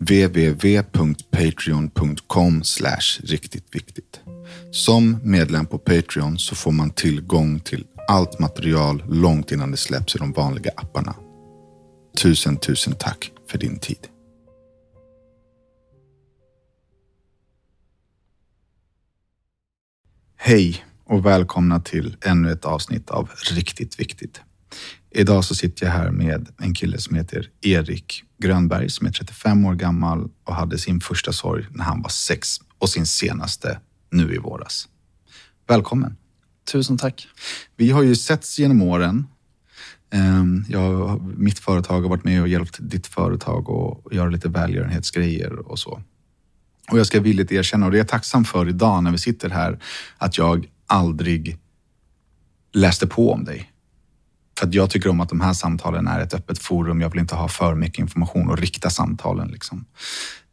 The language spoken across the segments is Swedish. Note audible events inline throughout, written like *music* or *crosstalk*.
www.patreon.com riktigt viktigt. Som medlem på Patreon så får man tillgång till allt material långt innan det släpps i de vanliga apparna. Tusen, tusen tack för din tid. Hej och välkomna till ännu ett avsnitt av Riktigt Viktigt. Idag så sitter jag här med en kille som heter Erik Grönberg som är 35 år gammal och hade sin första sorg när han var sex och sin senaste nu i våras. Välkommen! Tusen tack. Vi har ju setts genom åren. Ehm, Jag, mitt företag har varit med och hjälpt ditt företag att göra lite välgörenhetsgrejer och så. Och jag ska villigt erkänna, och det är jag tacksam för idag när vi sitter här, att jag aldrig läste på om dig. För att jag tycker om att de här samtalen är ett öppet forum. Jag vill inte ha för mycket information och rikta samtalen. Liksom.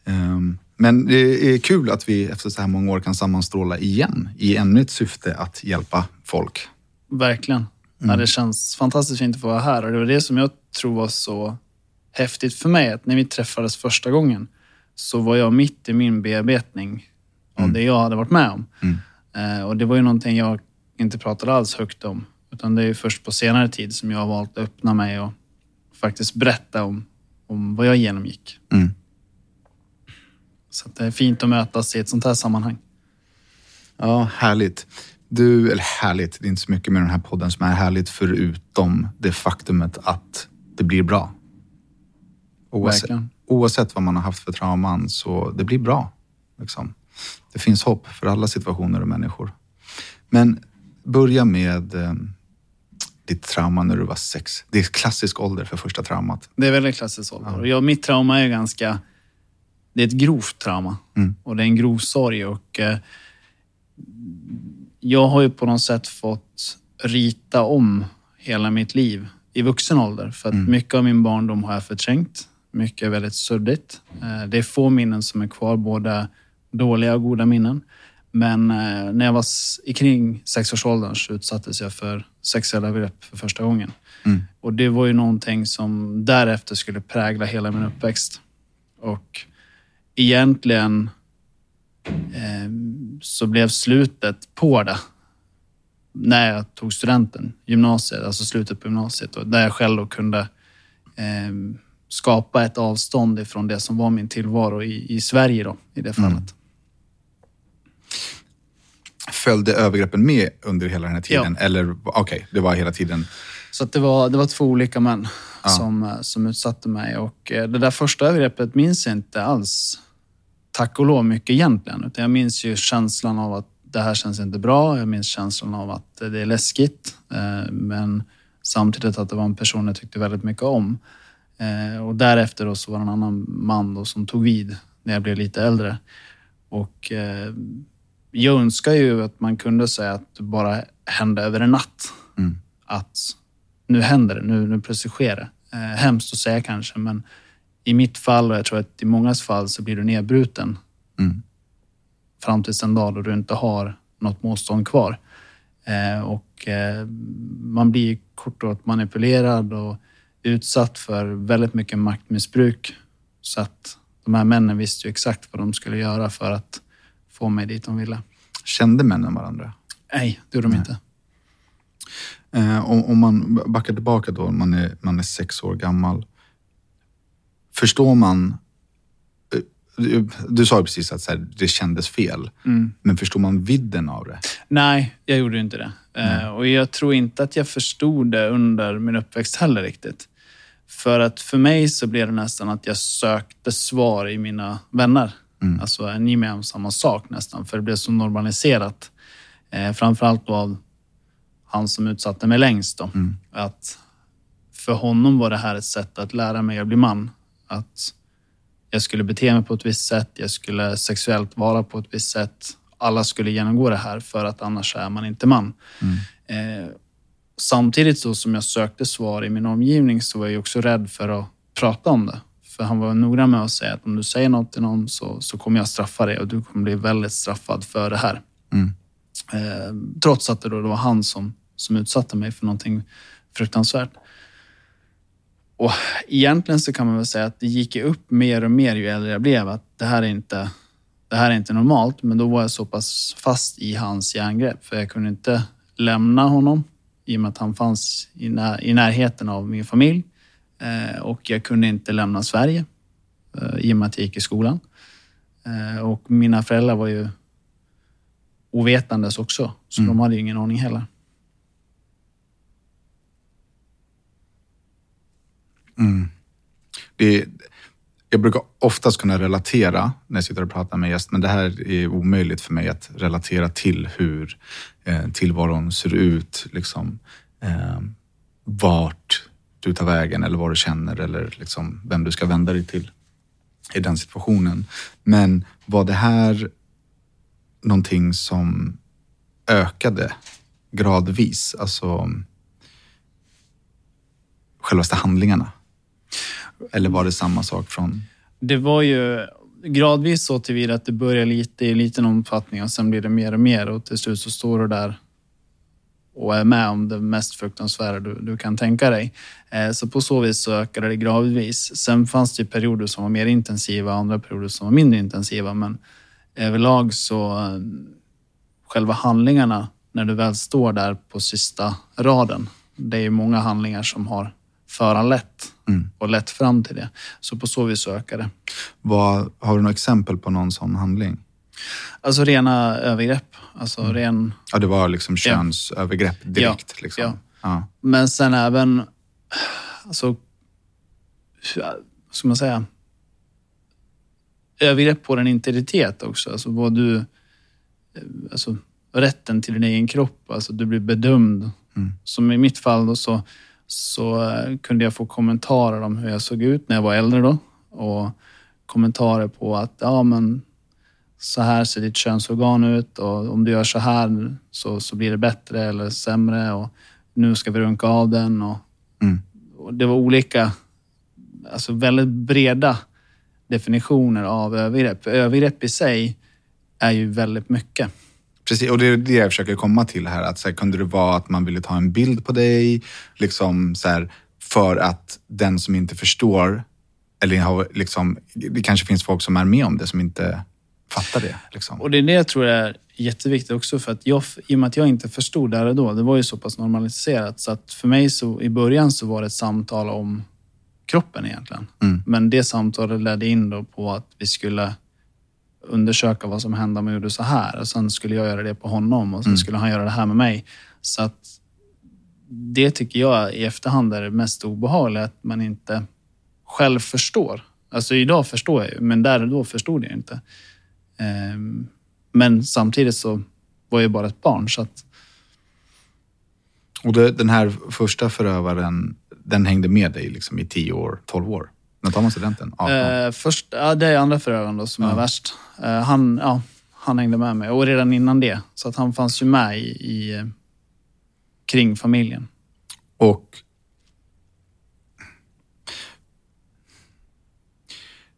Ehm, Men det är kul att vi efter så här många år kan sammanstråla igen i ännu ett syfte att hjälpa folk. Verkligen. Ja, det känns fantastiskt fint att få vara här och det var det som jag tror var så häftigt för mig. Att när vi träffades första gången så var jag mitt i min bearbetning av det jag hade varit med om. Eh, och det var ju någonting jag inte pratade alls högt om. Utan det är ju först på senare tid som jag har valt att öppna mig och faktiskt berätta om, om vad jag genomgick. Mm. Så det är fint att mötas i ett sånt här sammanhang. Ja, härligt. Du, eller härligt, det är inte så mycket med den här podden som är härligt förutom det faktumet att det blir bra. Oavsett, Verkligen. oavsett vad man har haft för trauman så det blir bra. Liksom. Det finns hopp för alla situationer och människor. Men börja med eh, ditt trauma när du var sex. Det är klassisk ålder för första traumat. Det är väldigt klassiskt ålder. Och jag, mitt trauma är ganska... Det är ett grovt trauma Mm. och det är en grov sorg. Och, eh, jag har ju på något sätt fått rita om hela mitt liv i vuxen ålder. För att mycket av min barndom har jag förträngt. Mycket är väldigt suddigt. Eh, det är få minnen som är kvar, både dåliga och goda minnen. Men eh, när jag var i kring sexårsåldern så utsattes jag för sexuella övergrepp för första gången. Och det var ju någonting som därefter skulle prägla hela min uppväxt. Och egentligen eh, så blev slutet på det när jag tog studenten, gymnasiet, alltså slutet på gymnasiet. Och där jag själv då kunde eh, skapa ett avstånd ifrån det som var min tillvaro i, i Sverige då, i det fallet. Följde övergreppen med under hela den här tiden? Ja. Eller okej, det var hela tiden. Så det, var, det var två olika män som, eh, som utsatte mig. Och eh, det där första övergreppet minns jag inte alls, tack och lov, mycket egentligen. Utan jag minns ju känslan av att det här känns inte bra. Jag minns känslan av att det är läskigt. eh, Men samtidigt att det var en person jag tyckte väldigt mycket om. Eh, Och därefter då så var det en annan man som tog vid när jag blev lite äldre. Och eh, jag önskar ju att man kunde säga att det bara hände över en natt. Att nu händer det, nu, nu plötsligt sker det. Eh, hemskt att säga kanske, men i mitt fall och jag tror att i mångas fall så blir du nedbruten. Mm. Fram tills en dag då du inte har något motstånd kvar. Eh, och eh, man blir kort och manipulerad och utsatt för väldigt mycket maktmissbruk. Så att de här männen visste ju exakt vad de skulle göra för att få mig dit de ville. Kände männen varandra? Nej, det gjorde de inte. Eh, om, om man backar tillbaka då, man är, man är sex år gammal. Förstår man... eh, Du, du sa ju precis att så här, det kändes fel. Men förstår man vidden av det? Nej, jag gjorde inte det. Eh, och jag tror inte att jag förstod det under min uppväxt heller riktigt. För att för mig så blev det nästan att jag sökte svar i mina vänner. Alltså, är ni med om samma sak nästan? För det blev så normaliserat. Eh, framförallt då av han som utsatte mig längst. Då. Att för honom var det här ett sätt att lära mig att bli man. Att jag skulle bete mig på ett visst sätt, jag skulle sexuellt vara på ett visst sätt. Alla skulle genomgå det här för att annars är man inte man. Eh, samtidigt så som jag sökte svar i min omgivning så var jag också rädd för att prata om det. För han var noggrann med att säga att om du säger något till någon så, så kommer jag straffa dig och du kommer bli väldigt straffad för det här. Mm. Eh, trots att det då var han som, som utsatte mig för någonting fruktansvärt. Och egentligen så kan man väl säga att det gick upp mer och mer ju äldre jag blev att det här är inte, det här är inte normalt. Men då var jag så pass fast i hans järngrepp för jag kunde inte lämna honom i och med att han fanns i, när, i närheten av min familj. Eh, och jag kunde inte lämna Sverige eh, i och med att jag gick i skolan. Eh, och mina föräldrar var ju ovetandes också, så Mm. de hade ju ingen aning heller. det, jag brukar oftast kunna relatera när jag sitter och pratar med gäst, men det här är omöjligt för mig att relatera till hur eh, tillvaron ser ut. Liksom, eh, vart du tar vägen eller vad du känner eller liksom, vem du ska vända dig till i den situationen. Men var det här någonting som ökade gradvis? Alltså självaste handlingarna? Eller var det samma sak från... Det var ju gradvis så tillvida att det börjar lite i liten omfattning och sen blir det mer och mer och till slut så står du där och är med om det mest fruktansvärda du, du kan tänka dig. Eh, så på så vis så ökade det gradvis. Sen fanns det perioder som var mer intensiva och andra perioder som var mindre intensiva men överlag så eh, själva handlingarna när du väl står där på sista raden. Det är ju många handlingar som har föranlett Mm. och lett fram till det. Så på så vis ökar det. Vad, har du några exempel på någon sån handling? Alltså rena övergrepp. Alltså ren... Ja, det var liksom könsövergrepp direkt. liksom. ja. Ja. Men sen även... Alltså... Vad ska man säga? Övergrepp på din integritet också. Alltså vad du... Alltså rätten till din egen kropp. Alltså du blir bedömd. Mm. Som i mitt fall då så, så eh, kunde jag få kommentarer om hur jag såg ut när jag var äldre då. Och kommentarer på att ja men så här ser ditt könsorgan ut och om du gör så här så, så blir det bättre eller sämre och nu ska vi runka av den. Och, Mm. och det var olika, alltså väldigt breda definitioner av övergrepp. Övergrepp i sig är ju väldigt mycket. Precis, och det är det jag försöker komma till här. Att så här, kunde det vara att man ville ta en bild på dig liksom så här, för att den som inte förstår, eller har, liksom, det kanske finns folk som är med om det som inte fattar det. Liksom. Och det är det jag tror är jätteviktigt också för att jag, i och med att jag inte förstod där och då, det var ju så pass normaliserat så att för mig så i början så var det ett samtal om kroppen egentligen. Mm. Men det samtalet ledde in då på att vi skulle undersöka vad som hände om jag gjorde så här och sen skulle jag göra det på honom och sen Mm. skulle han göra det här med mig. Så att det tycker jag i efterhand är det mest obehagliga, att man inte själv förstår. Alltså idag förstår jag ju, men där och då förstod jag inte. Ehm, Men samtidigt så var jag bara ett barn så att Och det, den här första förövaren, den hängde med dig liksom i 10 år, 12 år? När tar man studenten? 18? Eh, först, ja, det är andra förövaren då som Ja. är värst. Eh, han, ja, han hängde med mig och redan innan det. Så att han fanns ju med i, i eh, kring familjen. Och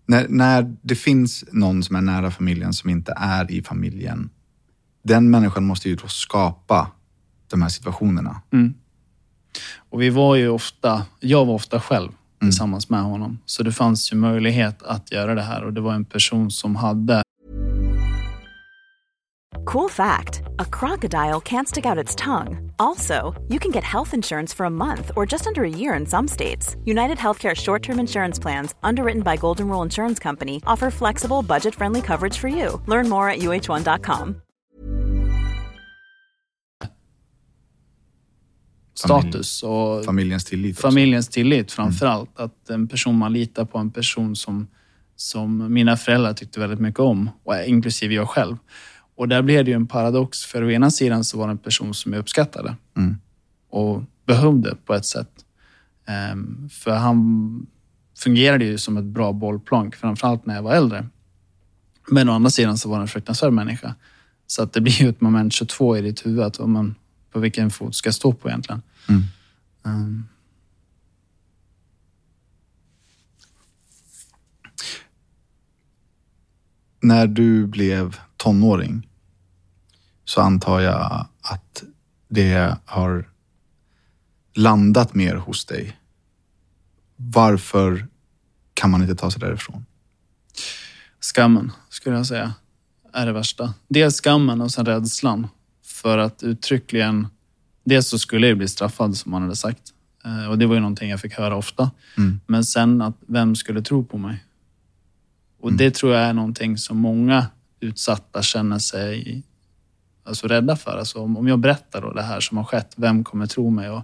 när, när det finns någon som är nära familjen som inte är i familjen, den människan måste ju då skapa de här situationerna. Mm. Och vi var ju ofta, jag var ofta själv tillsammans med honom. Så det fanns ju möjlighet att göra det här och det var en person som hade Cool fact a crocodile can't stick out its tongue. Also, you can get health insurance for a month or just under a year in some states. United Healthcare short term insurance plans, underwritten by Golden Rule Insurance Company, offer flexible, budget friendly coverage for you. Learn more at uh1.com. status och Familjens tillit. också. familjens tillit mm. framför allt. Att en person man litar på, en person som, som mina föräldrar tyckte väldigt mycket om, och inklusive jag själv. Och där blev det ju en paradox, för å ena sidan så var det en person som jag uppskattade Mm. och behövde på ett sätt. Ehm, för han fungerade ju som ett bra bollplank, framförallt när jag var äldre. Men å andra sidan så var han en fruktansvärd människa. Så att det blir ju ett moment 22 i ditt huvud. Att, men, på vilken fot ska jag stå på egentligen. Mm. Um, När du blev tonåring så antar jag att det har landat mer hos dig. Varför kan man inte ta sig därifrån? Skammen, skulle jag säga, är det värsta. Dels skammen och sen rädslan. För att uttryckligen... Dels så skulle jag bli straffad, som man hade sagt. Eh, Och det var ju någonting jag fick höra ofta. Mm. Men sen att vem skulle tro på mig? Och det tror jag är någonting som många utsatta känner sig alltså, rädda för. Alltså, om, om jag berättar då det här som har skett, vem kommer tro mig? Och,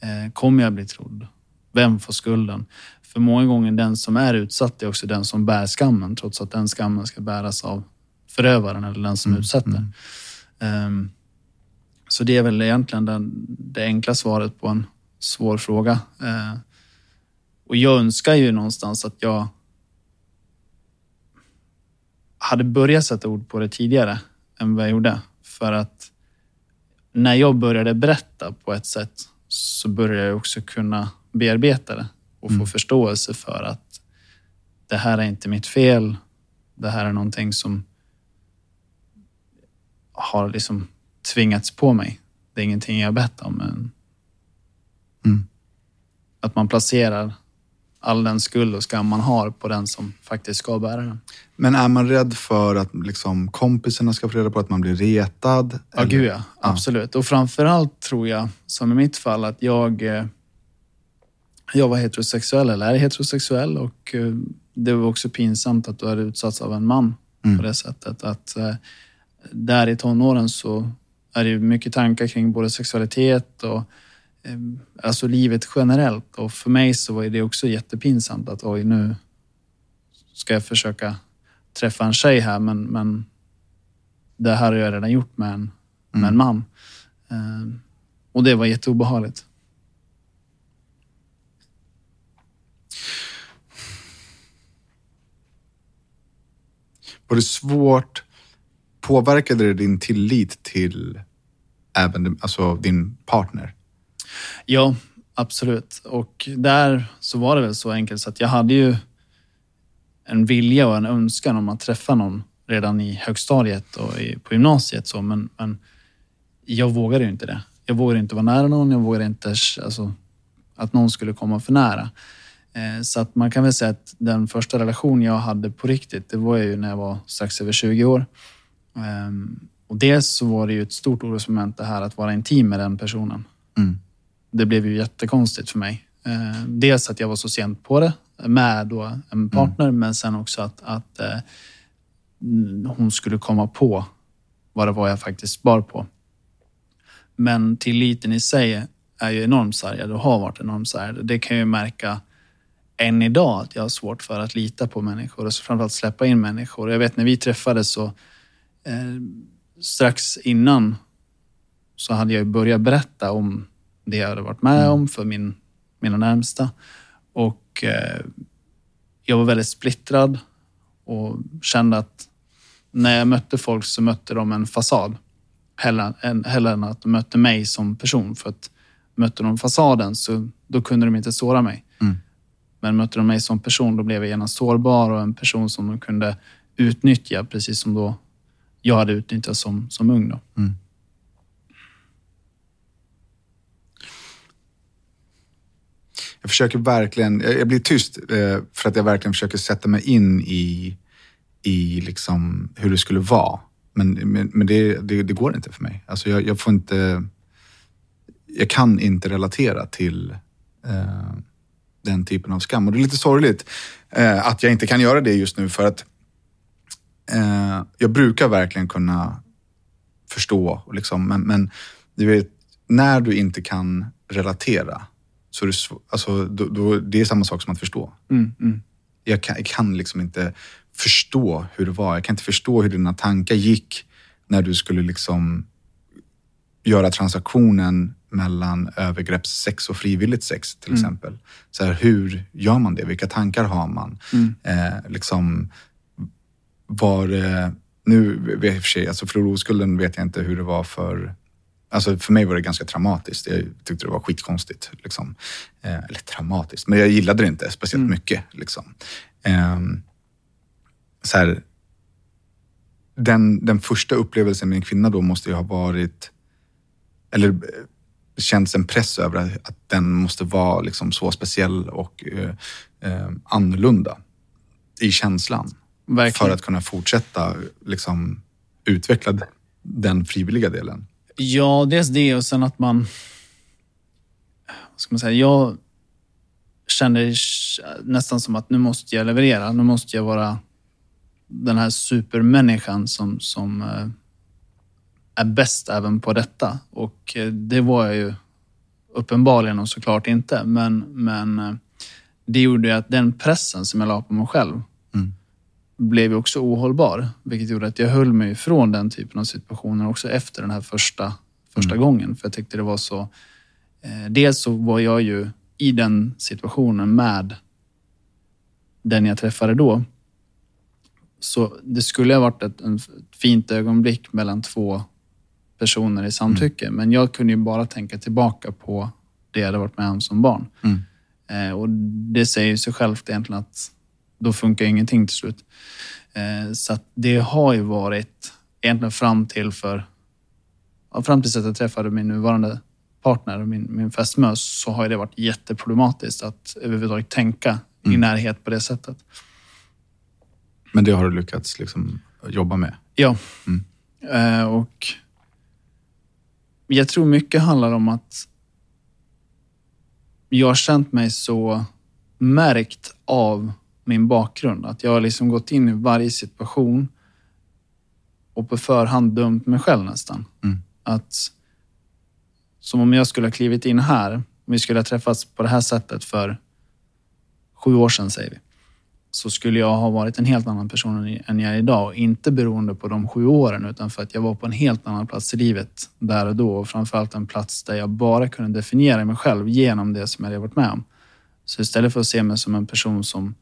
eh, kommer jag bli trodd? Vem får skulden? För många gånger den som är utsatt är också den som bär skammen, trots att den skammen ska bäras av förövaren eller den som utsätter. Ehm, så det är väl egentligen den, det enkla svaret på en svår fråga. Eh, och jag önskar ju någonstans att jag hade börjat sätta ord på det tidigare än vad jag gjorde. För att när jag började berätta på ett sätt så började jag också kunna bearbeta det och få förståelse för att det här är inte mitt fel. Det här är någonting som har liksom tvingats på mig. Det är ingenting jag bett om. Men Mm. Att man placerar all den skuld och skam man har på den som faktiskt ska bära den. Men är man rädd för att liksom, kompisarna ska få reda på att man blir retad? Ja, gud ja. Absolut. Och framförallt tror jag, som i mitt fall, att jag, eh, jag var heterosexuell, eller är heterosexuell och eh, det var också pinsamt att du hade utsatts av en man på det sättet. Att eh, där i tonåren så är det mycket tankar kring både sexualitet och alltså livet generellt. Och för mig så var det också jättepinsamt att oj, nu ska jag försöka träffa en tjej här, men, men det här har jag redan gjort med en, med en man. Eh, och det var jätteobehagligt. Var det svårt? Påverkade det din tillit till även alltså, din partner? Ja, absolut. Och där så var det väl så enkelt så att jag hade ju en vilja och en önskan om att träffa någon redan i högstadiet och i, på gymnasiet. Så, men, men jag vågade ju inte det. Jag vågade inte vara nära någon. Jag vågade inte alltså, att någon skulle komma för nära. Eh, så att man kan väl säga att den första relation jag hade på riktigt, det var ju när jag var strax över 20 år. Ehm, och dels så var det ju ett stort orosmoment det här att vara intim med den personen Mm det blev ju jättekonstigt för mig. Eh, dels att jag var så sent på det med då en partner, men sen också att, att eh, mm, hon skulle komma på vad det var jag faktiskt bar på. Men tilliten i sig är ju enormt sargad och har varit enormt sargad. Det kan jag ju märka än idag att jag har svårt för att lita på människor och så framförallt släppa in människor. Jag vet när vi träffades så eh, strax innan så hade jag börjat berätta om det jag hade varit med om för min, mina närmsta. Och eh, jag var väldigt splittrad och kände att när jag mötte folk så mötte de en fasad. Hellre än, hellre än att de mötte mig som person. För att mötte de fasaden så då kunde de inte såra mig. Mm. Men mötte de mig som person då blev jag gärna sårbar och en person som de kunde utnyttja precis som då jag hade utnyttjat som, som ung. Då. Jag försöker verkligen, jag blir tyst eh, för att jag verkligen försöker sätta mig in i, i liksom hur det skulle vara. Men, men, men det, det, det går inte för mig. Alltså jag, jag får inte, jag kan inte relatera till eh, den typen av skam. Och det är lite sorgligt eh, att jag inte kan göra det just nu för att eh, jag brukar verkligen kunna förstå. Liksom, men, men du vet, när du inte kan relatera så det, alltså, då, då, det är samma sak som att förstå. Mm, mm. Jag kan, jag kan liksom inte förstå hur det var. Jag kan inte förstå hur dina tankar gick när du skulle liksom göra transaktionen mellan övergreppssex och frivilligt sex till exempel. Så här, hur gör man det? Vilka tankar har man? Eh, liksom, var det... Nu vet jag för sig, alltså för oskulden vet jag inte hur det var för Alltså för mig var det ganska traumatiskt. Jag tyckte det var skitkonstigt. Liksom. Eh, eller traumatiskt, men jag gillade det inte speciellt Mm. mycket. Liksom. Eh, så här, den, den första upplevelsen med en kvinna då måste ju ha varit, eller eh, känts en press över att, att den måste vara liksom så speciell och eh, eh, annorlunda i känslan. Verkligen. För att kunna fortsätta liksom, utveckla den frivilliga delen. Ja, dels det och sen att man... Vad ska man säga? Jag kände nästan som att nu måste jag leverera. Nu måste jag vara den här supermänniskan som, som eh, är bäst även på detta. Och eh, det var jag ju uppenbarligen och såklart inte. Men, men eh, det gjorde ju att den pressen som jag la på mig själv blev ju också ohållbar. Vilket gjorde att jag höll mig ifrån den typen av situationer också efter den här första, första gången. För jag tyckte det var så... Eh, dels så var jag ju i den situationen med den jag träffade då. Så det skulle ha varit ett, ett fint ögonblick mellan två personer i samtycke. Men jag kunde ju bara tänka tillbaka på det jag hade varit med om som barn. Mm. Eh, och det säger ju sig självt egentligen att då funkar ingenting till slut. Eh, så det har ju varit egentligen fram till för fram tills att jag träffade min nuvarande partner och min, min fästmö så har det varit jätteproblematiskt att överhuvudtaget tänka i närhet på det sättet. Men det har du lyckats liksom, jobba med. Ja. Eh, och jag tror mycket handlar om att jag har känt mig så märkt av min bakgrund. Att jag har liksom gått in i varje situation och på förhand dömt mig själv nästan. Mm. Att som om jag skulle ha klivit in här, om vi skulle ha träffats på det här sättet för sju år sedan säger vi så skulle jag ha varit en helt annan person än- jag är idag. Inte beroende på de sju åren, utan för att jag var på en helt annan plats i livet där och då. Och framförallt en plats där jag bara kunde definiera mig själv genom det som jag hade varit med om. Så istället för att se mig som en person som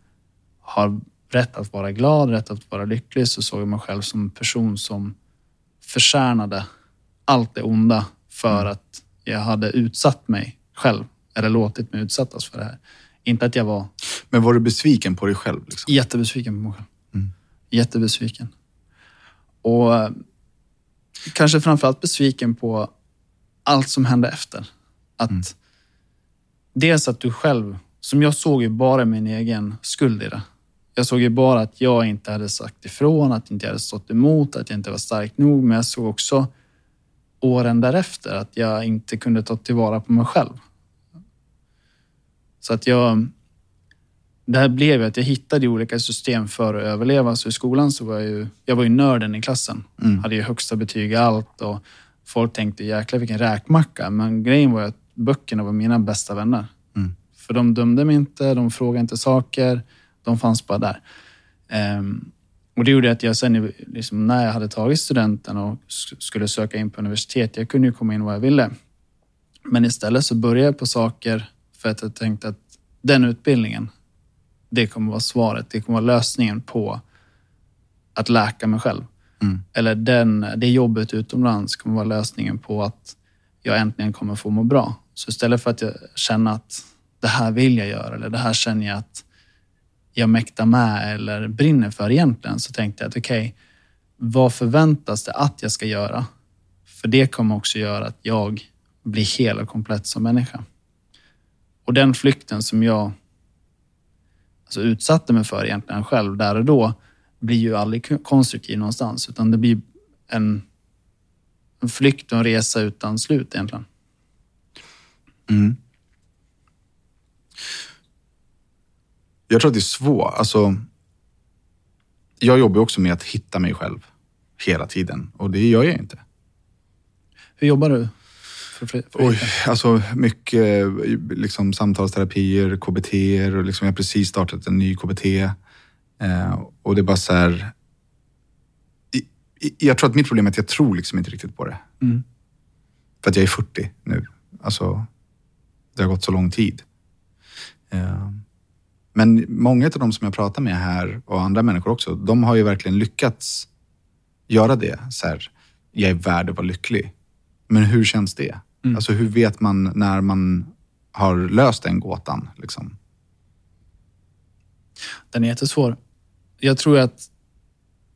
har rätt att vara glad, rätt att vara lycklig, så såg jag mig själv som en person som förtjänade allt det onda för att jag hade utsatt mig själv, eller låtit mig utsättas för det här. Inte att jag var Men var du besviken på dig själv? Liksom? Jättebesviken på mig själv. Mm. Jättebesviken. Och eh, kanske framförallt besviken på allt som hände efter. Att Mm. Dels att du själv, som jag såg ju bara min egen skuld i det. Jag såg ju bara att jag inte hade sagt ifrån, att jag inte hade stått emot, att jag inte var stark nog. Men jag såg också åren därefter att jag inte kunde ta tillvara på mig själv. Så att jag... Det här blev ju att jag hittade olika system för att överleva. Så i skolan så var jag ju, jag var ju nörden i klassen. Mm. Hade ju högsta betyg i allt och folk tänkte jäklar vilken räkmacka. Men grejen var ju att böckerna var mina bästa vänner. Mm. För de dömde mig inte, de frågade inte saker. De fanns bara där. Ehm, och det gjorde att jag sen liksom, när jag hade tagit studenten och sk- skulle söka in på universitet, jag kunde ju komma in vad jag ville. Men istället så började jag på saker för att jag tänkte att den utbildningen, det kommer vara svaret. Det kommer vara lösningen på att läka mig själv. Mm. Eller den, det jobbet utomlands kommer vara lösningen på att jag äntligen kommer få må bra. Så istället för att jag känner att det här vill jag göra eller det här känner jag att jag mäktar med eller brinner för egentligen, så tänkte jag att okej, vad förväntas det att jag ska göra? För det kommer också göra att jag blir hel och komplett som människa. Och den flykten som jag alltså, utsatte mig för egentligen själv där och då blir ju aldrig konstruktiv någonstans, utan det blir en, en flykt och en resa utan slut egentligen. Mm. Jag tror att det är svårt. Alltså, jag jobbar också med att hitta mig själv hela tiden och det gör jag inte. Hur jobbar du? För, för, Oj, alltså mycket liksom, samtalsterapier, KBT och liksom, jag har precis startat en ny KBT. Eh, och det är bara så här... Jag tror att mitt problem är att jag tror liksom inte riktigt på det. Mm. För att jag är 40 nu. Alltså, det har gått så lång tid. Eh, men många av de som jag pratar med här och andra människor också, de har ju verkligen lyckats göra det. Så här, jag är värd att vara lycklig. Men hur känns det? Mm. Alltså hur vet man när man har löst den gåtan? Liksom? Den är jättesvår. Jag tror att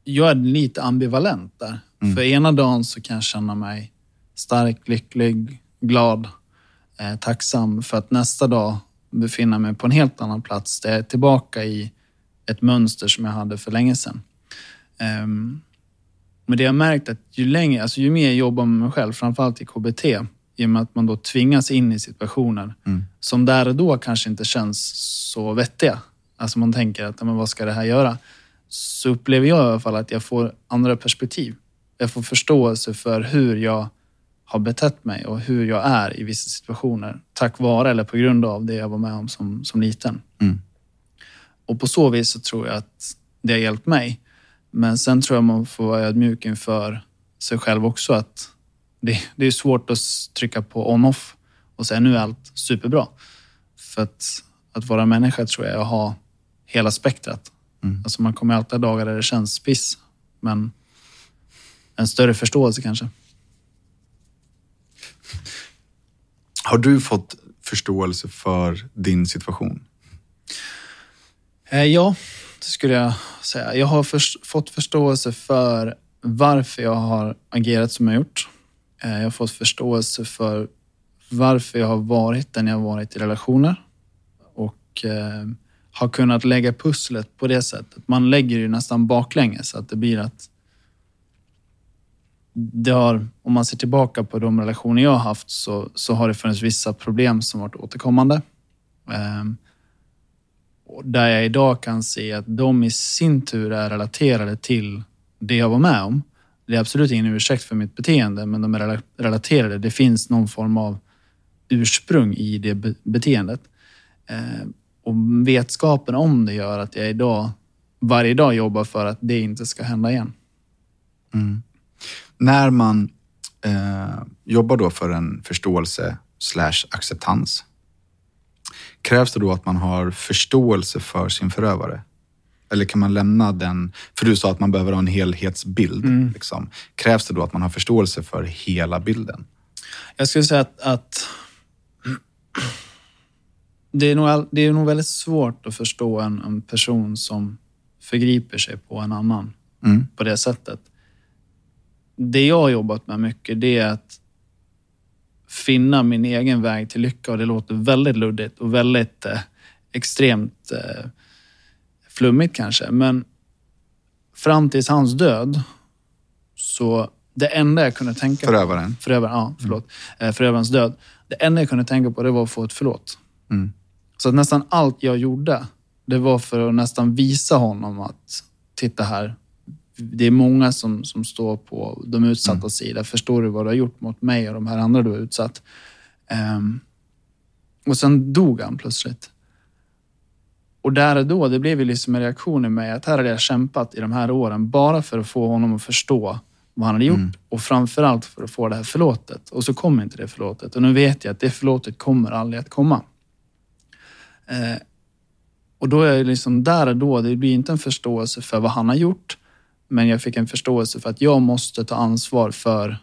jag är lite ambivalent där. Mm. För ena dagen så kan jag känna mig stark, lycklig, glad, eh, tacksam för att nästa dag befinna mig på en helt annan plats. Jag är tillbaka i ett mönster som jag hade för länge sedan. Um, men det jag märkt att ju längre, alltså ju mer jag jobbar med mig själv, framförallt i KBT, i och med att man då tvingas in i situationer mm. som där och då kanske inte känns så vettiga. Alltså man tänker att, men vad ska det här göra? Så upplever jag i alla fall att jag får andra perspektiv. Jag får förståelse för hur jag har betett mig och hur jag är i vissa situationer. Tack vare eller på grund av det jag var med om som, som liten. Mm. Och på så vis så tror jag att det har hjälpt mig. Men sen tror jag man får vara ödmjuk inför sig själv också. att det, det är svårt att trycka på on-off och säga nu är allt superbra. För att, att vara människa tror jag är att ha hela spektrat. Mm. Alltså man kommer alltid ha dagar där det känns piss, men en större förståelse kanske. Har du fått förståelse för din situation? Eh, ja, det skulle jag säga. Jag har för, fått förståelse för varför jag har agerat som jag gjort. Eh, jag har fått förståelse för varför jag har varit den jag har varit i relationer och eh, har kunnat lägga pusslet på det sättet. Man lägger ju nästan baklänges så att det blir att det har, om man ser tillbaka på de relationer jag har haft så, så har det funnits vissa problem som varit återkommande. Eh, där jag idag kan se att de i sin tur är relaterade till det jag var med om. Det är absolut ingen ursäkt för mitt beteende, men de är relaterade. Det finns någon form av ursprung i det beteendet. Ehm, och vetskapen om det gör att jag idag, varje dag jobbar för att det inte ska hända igen. Mm. När man eh, jobbar då för en förståelse slash acceptans, krävs det då att man har förståelse för sin förövare? Eller kan man lämna den, för du sa att man behöver ha en helhetsbild. Mm. Liksom. Krävs det då att man har förståelse för hela bilden? Jag skulle säga att, att det, är nog, det är nog väldigt svårt att förstå en, en person som förgriper sig på en annan mm. på det sättet. Det jag har jobbat med mycket, det är att finna min egen väg till lycka och det låter väldigt luddigt och väldigt eh, extremt eh, flummigt kanske, men fram tills hans död så det enda jag kunde tänka på... Förövaren? Förövaren, ja. Förlåt. Mm. Förövarens död. Det enda jag kunde tänka på det var att få ett förlåt. Mm. Så att nästan allt jag gjorde, det var för att nästan visa honom att titta här. Det är många som, som står på de utsatta mm. sida. Förstår du vad du har gjort mot mig och de här andra du har utsatt? Um, och sen dog han plötsligt. Och där och då, det blev ju liksom en reaktion i mig att här hade jag kämpat i de här åren bara för att få honom att förstå vad han hade gjort mm. och framförallt för att få det här förlåtet. Och så kom inte det förlåtet och nu vet jag att det förlåtet kommer aldrig att komma. Eh, och då är jag liksom där och då, det blir inte en förståelse för vad han har gjort, men jag fick en förståelse för att jag måste ta ansvar för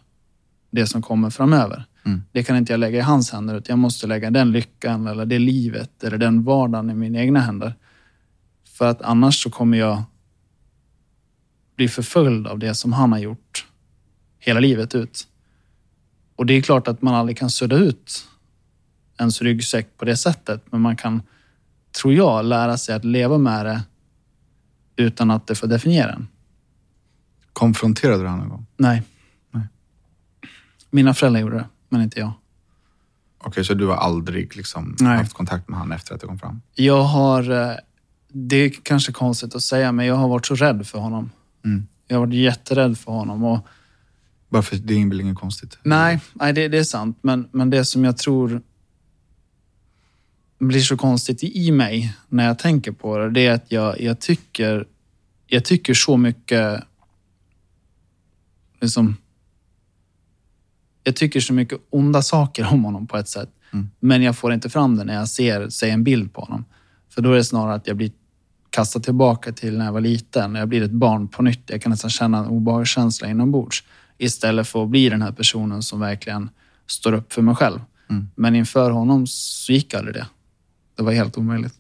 det som kommer framöver. Mm. Det kan inte jag lägga i hans händer, utan jag måste lägga den lyckan eller det livet eller den vardagen i mina egna händer. För att annars så kommer jag bli förföljd av det som han har gjort hela livet ut. Och det är klart att man aldrig kan sudda ut ens ryggsäck på det sättet, men man kan, tror jag, lära sig att leva med det utan att det får definiera en. Konfronterade du honom någon gång? Nej. Nej. Mina föräldrar gjorde det men inte jag. Okej, okay, så du har aldrig liksom haft kontakt med honom efter att det kom fram? Jag har... Eh, det är kanske konstigt att säga, men jag har varit så rädd för honom. Mm. Jag har varit jätterädd för honom. Och... Varför? Det är väl inget konstigt? Nej, nej det, det, är sant. Men, men det som jag tror blir så konstigt i mig när jag tänker på det, det är att jag, jag, tycker, jag tycker så mycket liksom, jag tycker så mycket onda saker om honom på ett sätt. Mm. Men jag får inte fram det när jag ser, ser en bild på honom. För då är det snarare att jag blir kastad tillbaka till när jag var liten. Jag blir ett barn på nytt. Jag kan nästan känna en obehagskänsla inombords. Istället för att bli den här personen som verkligen står upp för mig själv. Mm. Men inför honom så gick aldrig det. Det var helt omöjligt.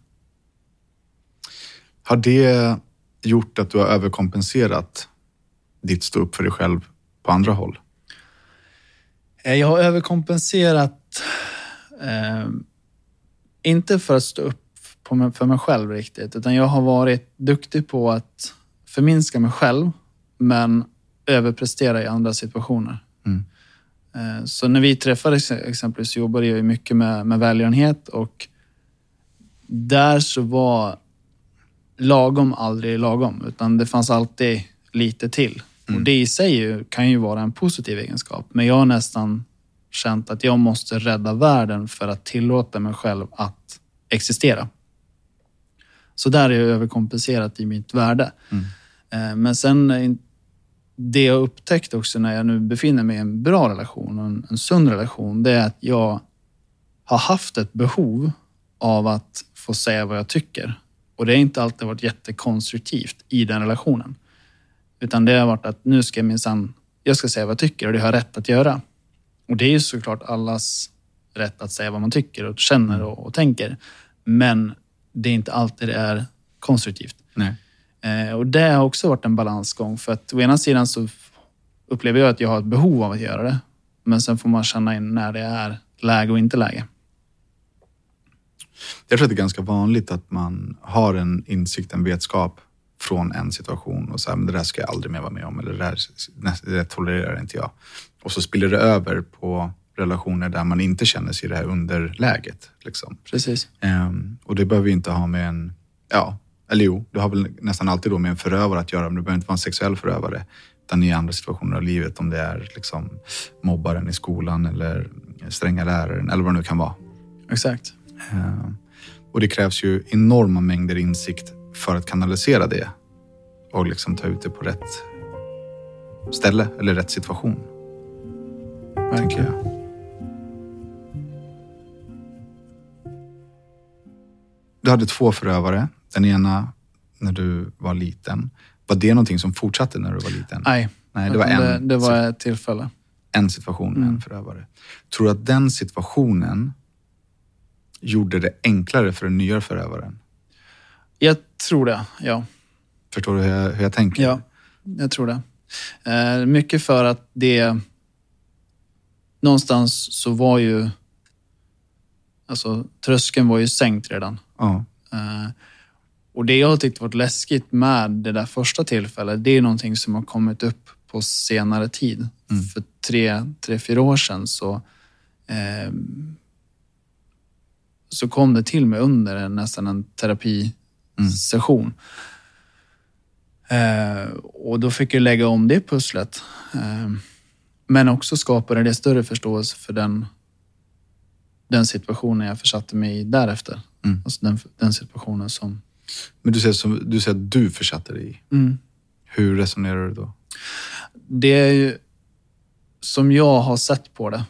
Har det gjort att du har överkompenserat ditt stå upp för dig själv på andra håll? Eh, jag har överkompenserat, eh, inte för att stå upp för mig själv riktigt, utan jag har varit duktig på att förminska mig själv, men överprestera i andra situationer. Mm. Eh, så när vi träffades exempelvis så jobbade jag mycket med, med välgörenhet och där så var lagom aldrig lagom, utan det fanns alltid lite till. Mm. Och Det i sig kan ju vara en positiv egenskap, men jag har nästan känt att jag måste rädda världen för att tillåta mig själv att existera. Så där är jag överkompenserat i mitt värde. Mm. Eh, men sen eh, det jag upptäckt också när jag nu befinner mig i en bra relation och en, en sund relation, det är att jag har haft ett behov av att få säga vad jag tycker. Och det har inte alltid varit jättekonstruktivt i den relationen. Utan det har varit att nu ska jag minsann, jag ska säga vad jag tycker och det har jag rätt att göra. Och det är ju såklart allas rätt att säga vad man tycker och känner och, och tänker. Men det är inte alltid det är konstruktivt. Eh, och det har också varit en balansgång. För att å ena sidan så upplever jag att jag har ett behov av att göra det. Men sen får man känna in när det är läge och inte läge. Jag tror att det är ganska vanligt att man har en insikt, en vetskap från en situation och så här, men det där ska jag aldrig mer vara med om eller det där, det där tolererar inte jag. Och så spiller det över på relationer där man inte känner sig i det här underläget. Liksom. Precis. Um, och det behöver ju inte ha med en, ja, eller jo, det har väl nästan alltid då med en förövare att göra, men det behöver inte vara en sexuell förövare. Utan i andra situationer av livet, om det är liksom mobbaren i skolan eller stränga läraren eller vad det nu kan vara. Exakt. Um, och det krävs ju enorma mängder insikt för att kanalisera det och liksom ta ut det på rätt ställe eller rätt situation. Verkligen. jag. Du hade två förövare. Den ena när du var liten. Var det någonting som fortsatte när du var liten? Nej, Nej det var, en, det, det var ett tillfälle. En situation mm. en förövare. Tror du att den situationen gjorde det enklare för den nya förövaren? Jag tror det, ja. Förstår du hur jag, hur jag tänker? Ja, jag tror det. Eh, mycket för att det... Någonstans så var ju... Alltså tröskeln var ju sänkt redan. Ja. Eh, och det jag har tyckt varit läskigt med det där första tillfället, det är någonting som har kommit upp på senare tid. Mm. För tre, tre, fyra år sedan så eh, så kom det till mig under nästan en terapisession. Mm. Eh, och då fick jag lägga om det pusslet. Eh, men också skapade det större förståelse för den, den situationen jag försatte mig i därefter. Mm. Alltså den, den situationen som... Men du säger, som, du säger att du försatte dig i. Mm. Hur resonerar du då? Det är ju som jag har sett på det,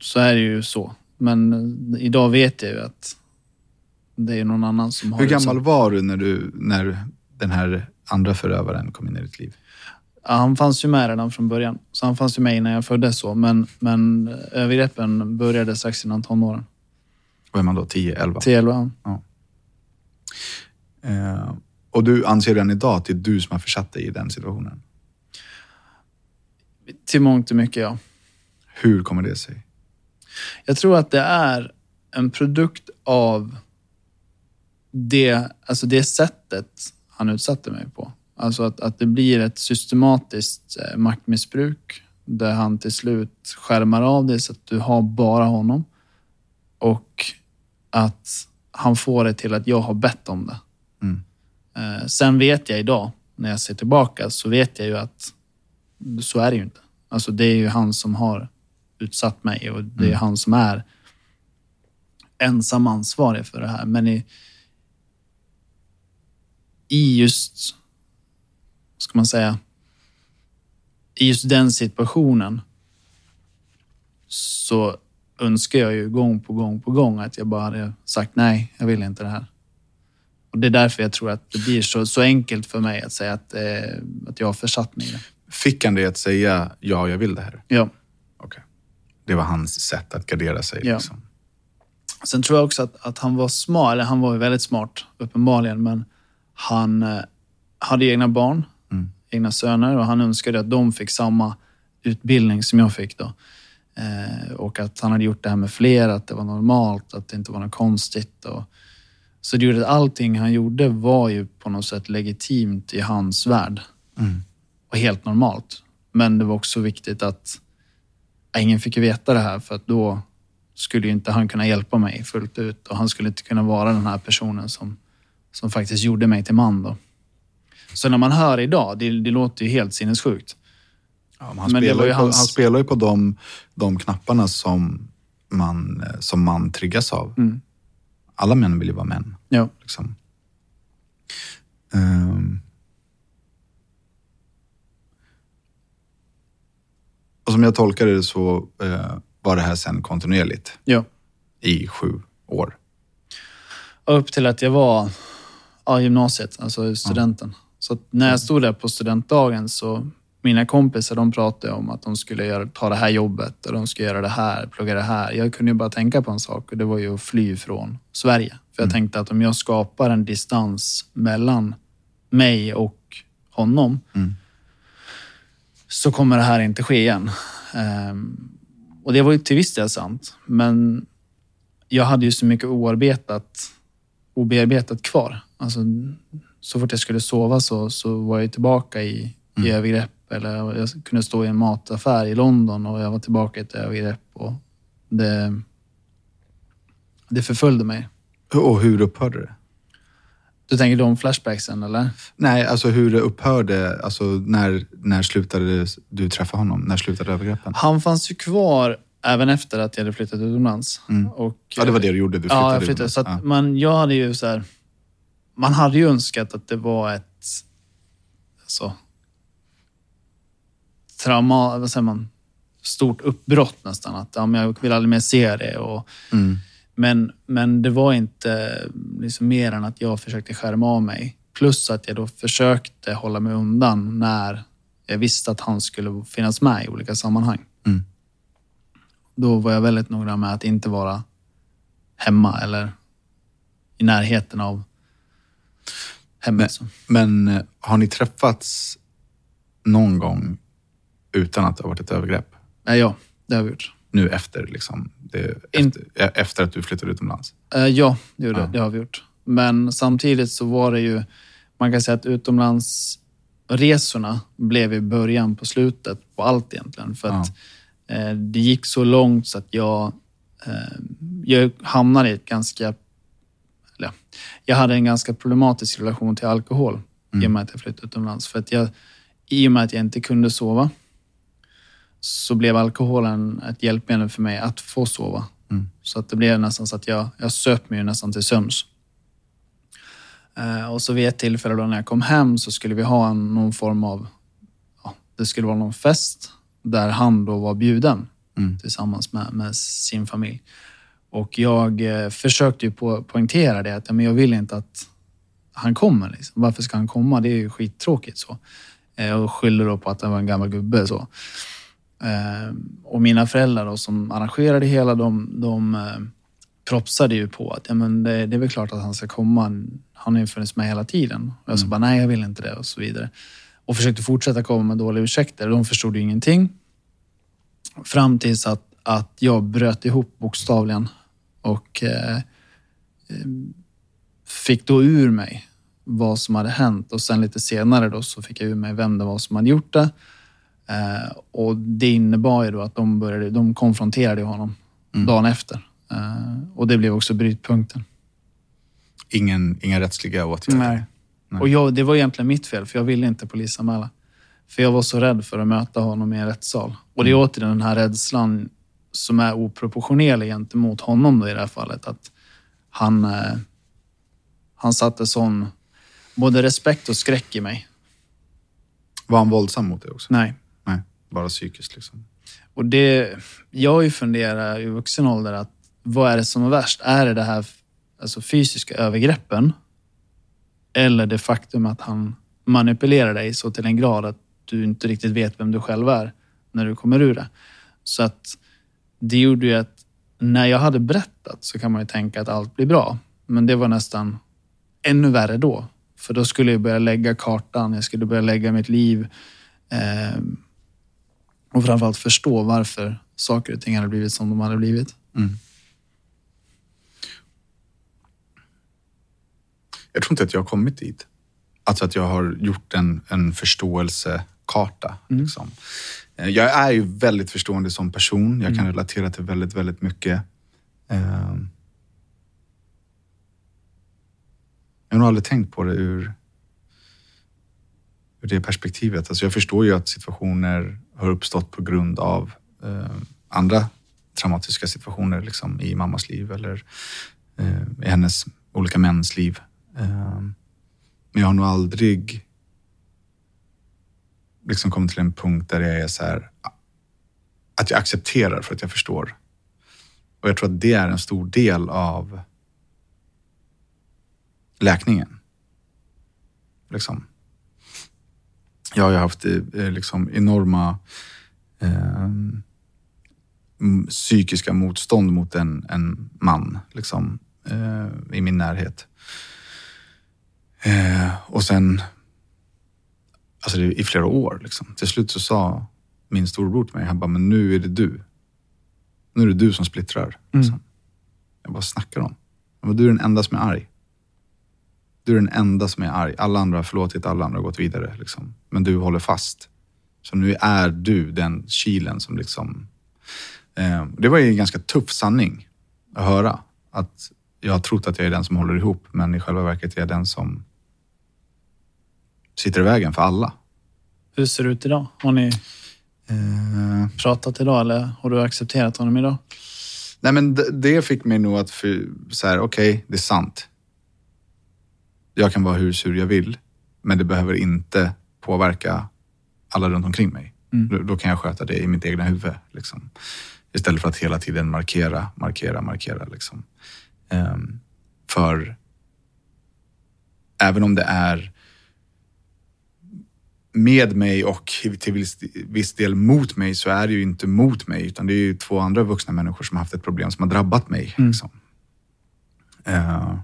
så är det ju så. Men idag vet jag ju att det är någon annan som har Hur gammal som... var du när, du när den här andra förövaren kom in i ditt liv? Ja, han fanns ju med redan från början. Så han fanns ju med innan jag föddes. Så. Men, men övergreppen började strax innan tonåren. Vad är man då? 10, 11? 10, 11. Ja. Eh, och du anser redan idag att det är du som har försatt dig i den situationen? Till mångt och mycket, ja. Hur kommer det sig? Jag tror att det är en produkt av det, alltså det sättet han utsatte mig på. Alltså att, att det blir ett systematiskt eh, maktmissbruk där han till slut skärmar av dig så att du har bara honom. Och att han får det till att jag har bett om det. Mm. Eh, sen vet jag idag, när jag ser tillbaka, så vet jag ju att så är det ju inte. Alltså det är ju han som har utsatt mig och det är mm. han som är ensam ansvarig för det här. Men i, i just, vad ska man säga, i just den situationen så önskar jag ju gång på gång på gång att jag bara hade sagt nej, jag vill inte det här. Och Det är därför jag tror att det blir så, så enkelt för mig att säga att, eh, att jag har försatt mig i det. Fick han det att säga ja, jag vill det här? Ja. Okej. Det var hans sätt att gardera sig. Ja. Liksom. Sen tror jag också att, att han var smart, eller han var ju väldigt smart uppenbarligen, men han eh, hade egna barn, Mm. egna söner och han önskade att de fick samma utbildning som jag fick då. Eh, och att han hade gjort det här med fler, att det var normalt, att det inte var något konstigt. Och, så det gjorde att allting han gjorde var ju på något sätt legitimt i hans värld. Mm. Och helt normalt. Men det var också viktigt att ingen fick veta det här för att då skulle inte han kunna hjälpa mig fullt ut och han skulle inte kunna vara den här personen som, som faktiskt gjorde mig till man då. Så när man hör idag, det, det låter ju helt sinnessjukt. Ja, men han, Men spelar ju på, hans- han spelar ju på de, de knapparna som man, eh, som man triggas av. Mm. Alla män vill ju vara män. Ja. Liksom. Ehm. Och som jag tolkar det så eh, var det här sen kontinuerligt ja. i sju år. Upp till att jag var ja, gymnasiet, alltså studenten. Så att när jag stod där på studentdagen så mina kompisar de pratade om att de skulle göra, ta det här jobbet och de skulle göra det här, plugga det här. Jag kunde ju bara tänka på en sak och det var ju att fly från Sverige. För jag tänkte att om jag skapar en distans mellan mig och honom Mm. så kommer det här inte ske igen. Ehm, och det var ju till viss del sant. Men jag hade ju så mycket oarbetat, obearbetat kvar. Alltså, så fort jag skulle sova så, så var jag tillbaka i, i övergrepp. Eller jag kunde stå i en mataffär i London och jag var tillbaka i ett övergrepp. Och det, det förföljde mig. Och hur upphörde det? Du tänker om flashbacksen eller? Nej, alltså hur det upphörde. Alltså när, när slutade du träffa honom? När slutade övergreppen? Han fanns ju kvar även efter att jag hade flyttat utomlands. Och, Ja, det var det du gjorde. Du flyttade ja, jag flyttade. Så att Ja. man, jag hade ju så här, man hade ju önskat att det var ett alltså, trauma, vad säger man, stort uppbrott nästan. Att ja, men jag vill aldrig mer se det. Och, Mm. men, men det var inte liksom mer än att jag försökte skärma av mig. Plus att jag då försökte hålla mig undan när jag visste att han skulle finnas med i olika sammanhang. Mm. Då var jag väldigt noga med att inte vara hemma eller i närheten av hemmet. så. Men eh, har ni träffats någon gång utan att det har varit ett övergrepp? Nej, ja, det har vi gjort. Nu efter, liksom, det, In- efter, eh, efter att du flyttade utomlands? Eh, ja, det, gjorde, Ja. det har vi gjort. Men samtidigt så var det ju, man kan säga att utomlandsresorna blev i början på slutet på allt egentligen. För att eh, det gick så långt så att jag, eh, jag hamnade i ett ganska, jag hade en ganska problematisk relation till alkohol i och med att jag flyttade utomlands. För att jag, I och med att jag inte kunde sova så blev alkoholen ett hjälpmedel för mig att få sova. Så att det blev nästan så att jag, jag söp mig nästan till sömns. Eh, och så vid ett tillfälle då när jag kom hem så skulle vi ha en, någon form av, ja, det skulle vara någon fest där han då var bjuden tillsammans med, med sin familj. Och jag eh, försökte ju på, poängtera det att men jag vill inte att han kommer. Liksom. Varför ska han komma? Det är ju skittråkigt så. Eh, och skyller då på att han var en gammal gubbe. Så. Eh, och mina föräldrar då, som arrangerade hela, de, de propsade ju på att ja, men det, det är väl klart att han ska komma. Han har ju funnits med hela tiden. Och jag sa bara, nej jag vill inte det och så vidare. Och försökte fortsätta komma med dåliga ursäkter. De förstod ju ingenting. Fram tills att, att jag bröt ihop bokstavligen och eh, fick då ur mig vad som hade hänt. Och sen lite senare då så fick jag ur mig vem det var som hade gjort det. Eh, och det innebar ju då att de, började, de konfronterade honom dagen efter. Eh, och det blev också brytpunkten. Ingen, inga rättsliga åtgärder? Nej. Och jag, det var egentligen mitt fel, för jag ville inte polisanmäla. För jag var så rädd för att möta honom i en rättssal. Och det är återigen den här rädslan som är oproportionerlig gentemot honom då i det här fallet. Att han, eh, han satte sån både respekt och skräck i mig. Var han våldsam mot dig också? Nej. Nej, bara psykiskt liksom. Och det, jag har ju funderat i vuxen ålder att vad är det som är värst? Är det det här alltså fysiska övergreppen? Eller det faktum att han manipulerar dig så till en grad att du inte riktigt vet vem du själv är när du kommer ur det. Så att det gjorde ju att när jag hade berättat så kan man ju tänka att allt blir bra. Men det var nästan ännu värre då. För då skulle jag börja lägga kartan, jag skulle börja lägga mitt liv. Eh, och framförallt förstå varför saker och ting hade blivit som de hade blivit. Mm. Jag tror inte att jag har kommit dit. Alltså att jag har gjort en, en förståelsekarta. Mm. Liksom. Eh, Jag är ju väldigt förstående som person. Jag kan Mm. relatera till väldigt, väldigt mycket. Eh, Jag har nog aldrig tänkt på det ur, ur det perspektivet. Alltså jag förstår ju att situationer har uppstått på grund av eh, andra traumatiska situationer liksom, i mammas liv eller eh, i hennes olika mäns liv. Eh, men jag har nog aldrig liksom kommit till en punkt där jag är så här att jag accepterar för att jag förstår. Och jag tror att det är en stor del av läkningen. Liksom. Jag har ju haft eh, eh, liksom enorma eh, psykiska motstånd mot en, en man liksom, eh, i min närhet. Eh, och sen, alltså i flera år, liksom. till slut så sa min storbror till mig, han bara, men nu är det du. Nu är det du som splittrar. Liksom. Jag bara, snackar om? Men du är den enda som är arg. Du är den enda som är arg. Alla andra har förlåtit, alla andra har gått vidare. Liksom. Men du håller fast. Så nu är du den kilen som liksom... Eh, det var ju en ganska tuff sanning att höra. Att jag har trott att jag är den som håller ihop, men i själva verket är jag den som sitter i vägen för alla. Hur ser det ut idag? Har ni Eh, pratat idag eller har du accepterat honom idag? Nej, men det, det fick mig nog att för, så här, okej, det är sant. Jag kan vara hur sur jag vill, men det behöver inte påverka alla runt omkring mig. Mm. Då, då kan jag sköta det i mitt egna huvud. Liksom. Istället för att hela tiden markera, markera, markera. Liksom. Ehm, för även om det är med mig och till viss, viss del mot mig så är det ju inte mot mig utan det är ju två andra vuxna människor som har haft ett problem som har drabbat mig. Mm. Liksom. Eh,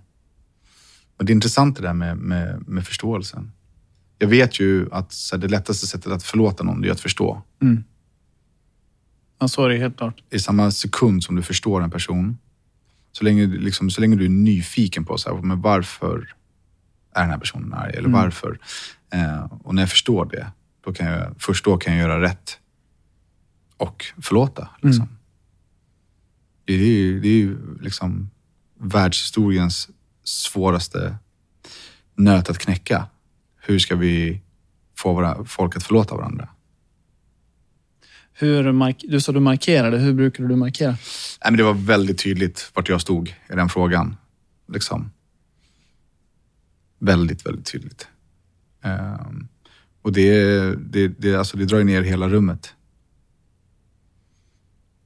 och det är intressant det där med, med, med förståelsen. Jag vet ju att här, det lättaste sättet att förlåta någon är att förstå. Mm. Ja, så är det helt klart. I samma sekund som du förstår en person, så länge, liksom, så länge du är nyfiken på så här, men varför är den här personen arg? Eller Mm. varför? Eh, och när jag förstår det, då kan jag, först då kan jag göra rätt och förlåta. Liksom. Mm. Det är ju, det är ju liksom världshistoriens svåraste nöt att knäcka. Hur ska vi få våra, folk att förlåta varandra? Hur mark- du sa du markerade. Hur brukade du markera? Nej, men det var väldigt tydligt vart jag stod i den frågan. Liksom. Väldigt, väldigt tydligt. Ehm, och det, det, det, alltså det drar ju ner hela rummet.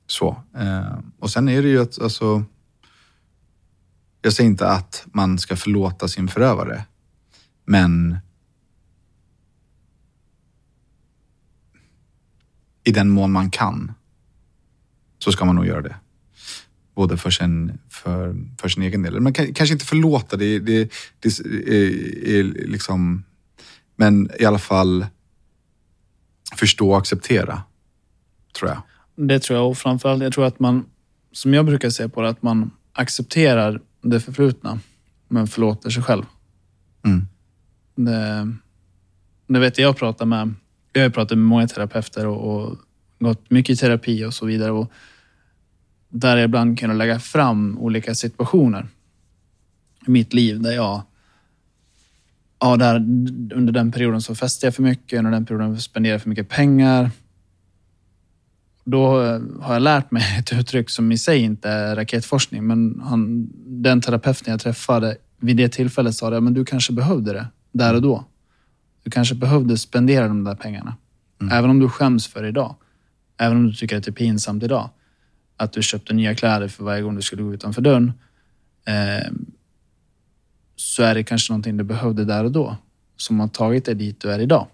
Så. Ehm, och sen är det ju att, alltså, jag säger inte att man ska förlåta sin förövare, men i den mån man kan så ska man nog göra det. Både för sin, för, för sin egen del. Man kan, kanske inte förlåta, det, det, det är, är liksom... Men i alla fall förstå och acceptera, tror jag. Det tror jag och framförallt jag tror att man, som jag brukar se på det, att man accepterar det förflutna men förlåter sig själv. Mm. Det, det vet jag, jag pratar med, jag har pratat med många terapeuter och, och gått mycket i terapi och så vidare. Och där jag ibland kunna lägga fram olika situationer i mitt liv där jag Ja, där, under den perioden så festade jag för mycket, under den perioden spenderade jag för mycket pengar. Då eh, har jag lärt mig *laughs* ett uttryck som i sig inte är raketforskning, men han, den terapeuten jag träffade vid det tillfället sa det, men du kanske behövde det där och då. Du kanske behövde spendera de där pengarna. Även om du skäms för det idag. Även om du tycker att det är pinsamt idag. Att du köpte nya kläder för varje gång du skulle gå utanför dörren. Eh, så är det kanske någonting du behövde där och då. Som har tagit dig dit du är idag.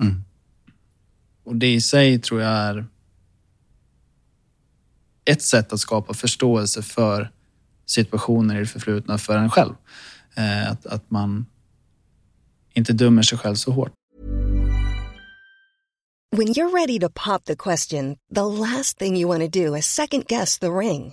Mm. Och det i sig tror jag är ett sätt att skapa förståelse för situationer i det förflutna för en själv. Eh, att, att man inte dömer sig själv så hårt. When you're ready to pop the question, the last thing you want to do is second guess the ring.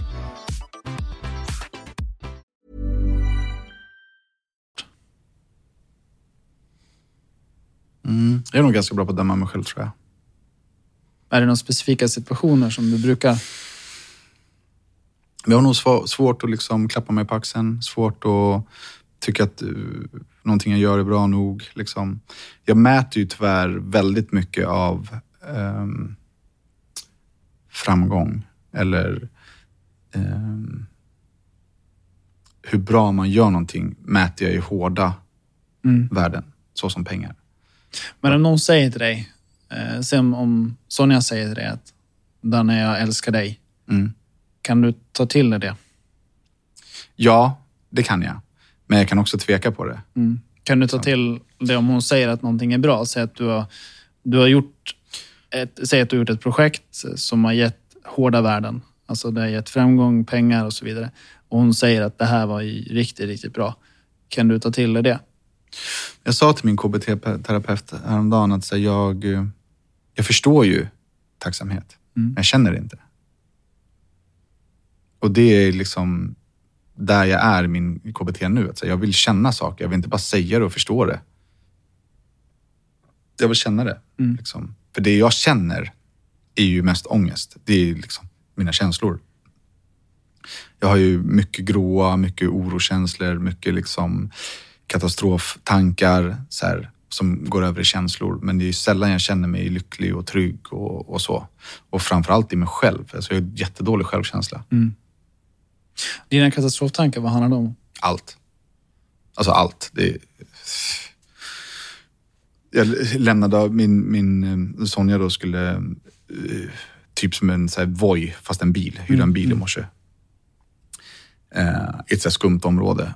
Mm. Jag är nog ganska bra på att döma mig själv tror jag. Är det några specifika situationer som du brukar... Jag har nog sv- svårt att liksom klappa mig på axeln. Svårt att tycka att uh, någonting jag gör är bra nog. Liksom. Jag mäter ju tyvärr väldigt mycket av ehm, framgång eller ehm, hur bra man gör någonting mäter jag i hårda värden, så som pengar. Men om någon säger till dig, eh, se om, Sonja säger till dig att Danne, jag älskar dig. Mm. Kan du ta till dig det? Ja, det kan jag. Men jag kan också tveka på det. Kan du ta till det om hon säger att någonting är bra? Säg att du har, du har gjort ett, säg att du har gjort ett projekt som har gett hårda värden. Alltså det har gett framgång, pengar och så vidare. Och hon säger att det här var ju riktigt, riktigt bra. Kan du ta till dig det? Jag sa till min KBT-terapeut häromdagen att här, jag, eh, jag förstår ju tacksamhet, men jag känner det inte. Och det är liksom där jag är i min KBT nu. Att här, jag vill känna saker, jag vill inte bara säga det och förstå det. Jag vill känna det. Liksom. För det jag känner är ju mest ångest. Det är liksom mina känslor. Jag har ju mycket gråa, mycket orokänslor, mycket liksom katastroftankar så här, som går över i känslor. Men det är ju sällan jag känner mig lycklig och trygg och, och så. Och framförallt i mig själv. Alltså jag har jättedålig självkänsla. Dina katastroftankar, vad handlar de om? Allt. Alltså allt. Det är... Jag lämnade min, min eh, Sonja då skulle, eh, typ som en så här Voi, fast en bil, hyrde en bil i morse. Eh, I ett så skumt område.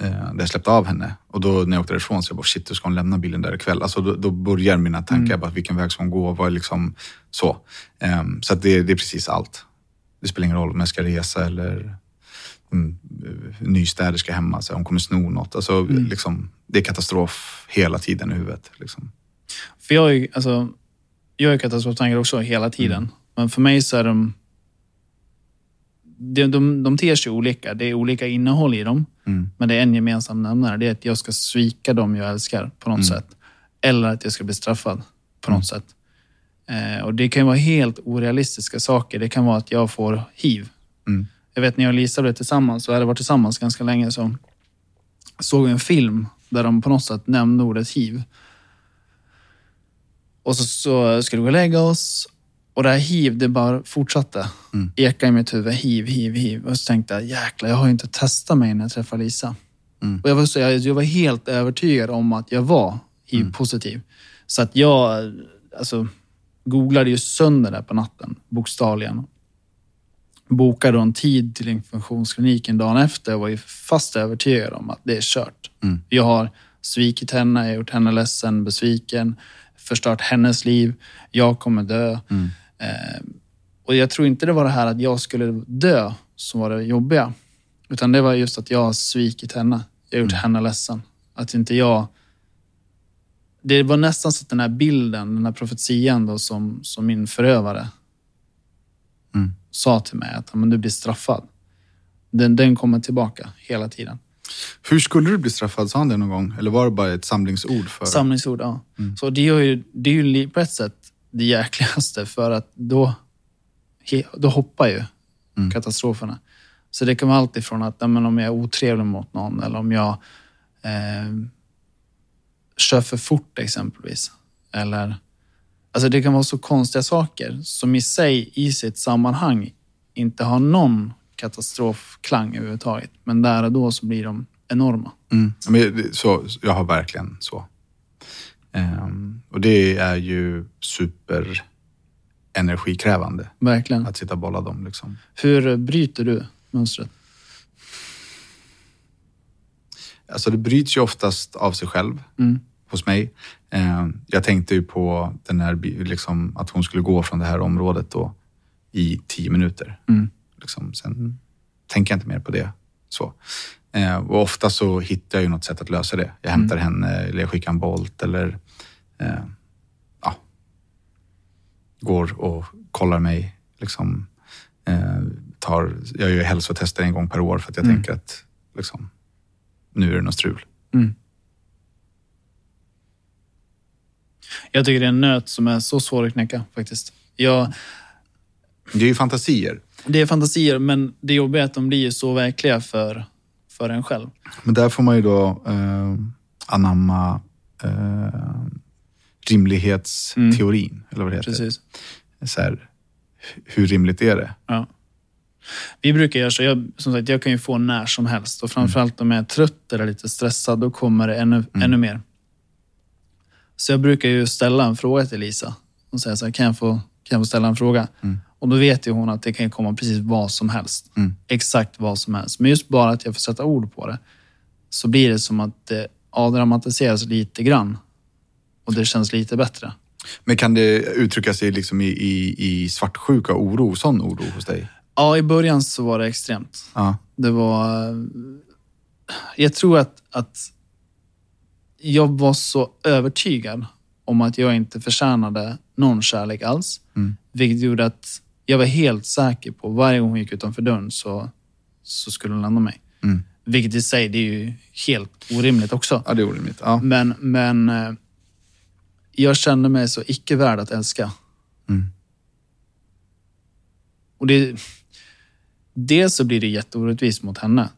Eh, där jag släppte av henne. Och då när jag åkte därifrån så jag bara, shit, hur ska hon lämna bilen där ikväll? Alltså då, då börjar mina tankar, bara, vilken väg ska hon gå? Vad är liksom så. Eh, så det, det är precis allt. Det spelar ingen roll om jag ska resa eller mm, ny städerska hemma, så hon kommer sno något. Alltså, liksom, det är katastrof hela tiden i huvudet. Liksom. För jag är, alltså, jag är katastroftankar också hela tiden. Men för mig så är de... De, de, de ter sig olika. Det är olika innehåll i dem. Men det är en gemensam nämnare. Det är att jag ska svika dem jag älskar på något sätt. Eller att jag ska bli straffad på något sätt. Eh, och Det kan vara helt orealistiska saker. Det kan vara att jag får hiv. Jag vet när jag och Lisa blev tillsammans, och hade varit tillsammans ganska länge, så såg vi en film där de på något sätt nämnde ordet hiv. Och så, så skulle vi gå och lägga oss och det här hiv, det bara fortsatte. Eka i mitt huvud, hiv, hiv, hiv. Och så tänkte jag, jäklar, jag har ju inte testat mig när jag träffade Lisa. Och jag, var så, jag, jag var helt övertygad om att jag var hiv-positiv. Så att jag alltså, googlade ju sönder där på natten, bokstavligen. Bokade en tid till infektionskliniken dagen efter och var ju fast övertygad om att det är kört. Jag har svikit henne, jag har gjort henne ledsen, besviken, förstört hennes liv. Jag kommer dö. Eh, och jag tror inte det var det här att jag skulle dö som var det jobbiga. Utan det var just att jag har svikit henne. Jag har gjort henne ledsen. Att inte jag... Det var nästan så att den här bilden, den här profetian då som, som min förövare sa till mig att men du blir straffad. Den, den kommer tillbaka hela tiden. Hur skulle du bli straffad? Sa han det någon gång? Eller var det bara ett samlingsord? för... Samlingsord, ja. Så det, är ju, det är ju på ett sätt det jäkligaste för att då, då hoppar ju katastroferna. Så det kan vara allt ifrån att men om jag är otrevlig mot någon eller om jag eh, kör för fort exempelvis. Eller, alltså det kan vara så konstiga saker som i sig, i sitt sammanhang, inte har någon katastrofklang överhuvudtaget. Men där och då så blir de enorma. Mm. Men så, jag har verkligen så. Ehm, och det är ju super energikrävande Verkligen. att sitta och bolla dem. Liksom. Hur bryter du mönstret? Alltså det bryts ju oftast av sig själv Mm. hos mig. Ehm, jag tänkte ju på den här, liksom, att hon skulle gå från det här området då, i tio minuter. Mm. Liksom, sen tänker jag inte mer på det. Så. Eh, och ofta så hittar jag ju något sätt att lösa det. Jag hämtar henne eller jag skickar en Bolt eller eh, ja, går och kollar mig. Liksom, eh, tar, jag gör hälsotester en gång per år för att jag tänker att liksom, nu är det något strul. Jag tycker det är en nöt som är så svår att knäcka faktiskt. Jag, Det är ju fantasier. Det är fantasier, men det jobbiga är att de blir ju så verkliga för, för en själv. Men där får man ju då eh, anamma eh, rimlighetsteorin, eller vad det heter. Precis. Så här, hur rimligt är det? Ja. Vi brukar göra så. Jag, som sagt, jag kan ju få när som helst. Och framförallt om jag är trött eller lite stressad, då kommer det ännu, ännu mer. Så jag brukar ju ställa en fråga till Lisa. Och säga så här, kan jag få, kan jag få ställa en fråga? Och då vet ju hon att det kan komma precis vad som helst. Exakt vad som helst. Men just bara att jag får sätta ord på det, så blir det som att det avdramatiseras lite grann. Och det känns lite bättre. Men kan det uttrycka sig liksom i, i, i svartsjuka och oro, sån oro hos dig? Ja, i början så var det extremt. Ja. Det var... Jag tror att, att jag var så övertygad om att jag inte förtjänade någon kärlek alls. Vilket gjorde att jag var helt säker på varje gång hon gick utanför dörren så, så skulle hon lämna mig. Vilket i sig, det är ju helt orimligt också. ja, det är orimligt. Ja. Men, men eh, jag kände mig så icke värd att älska. Och det, dels så blir det jätteorättvist mot henne.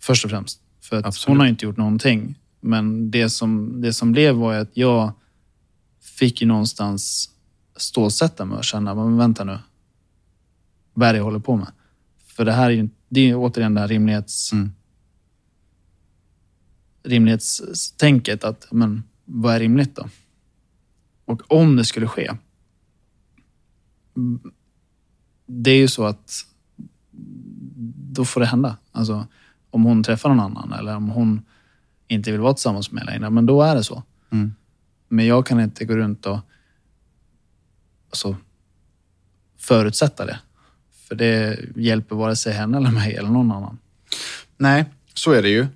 Först och främst. För att Absolut. hon har inte gjort någonting. Men det som, det som blev var att jag fick ju någonstans stålsätta mig och känna, men vänta nu. Vad är det jag håller på med? För det här är ju det är återigen det här rimlighets... Mm. rimlighetstänket att, men vad är rimligt då? Och om det skulle ske. Det är ju så att då får det hända. Alltså, om hon träffar någon annan eller om hon inte vill vara tillsammans med mig längre, men då är det så. Mm. Men jag kan inte gå runt och alltså, förutsätta det. För det hjälper vare sig henne eller mig eller någon annan. Nej, så är det ju.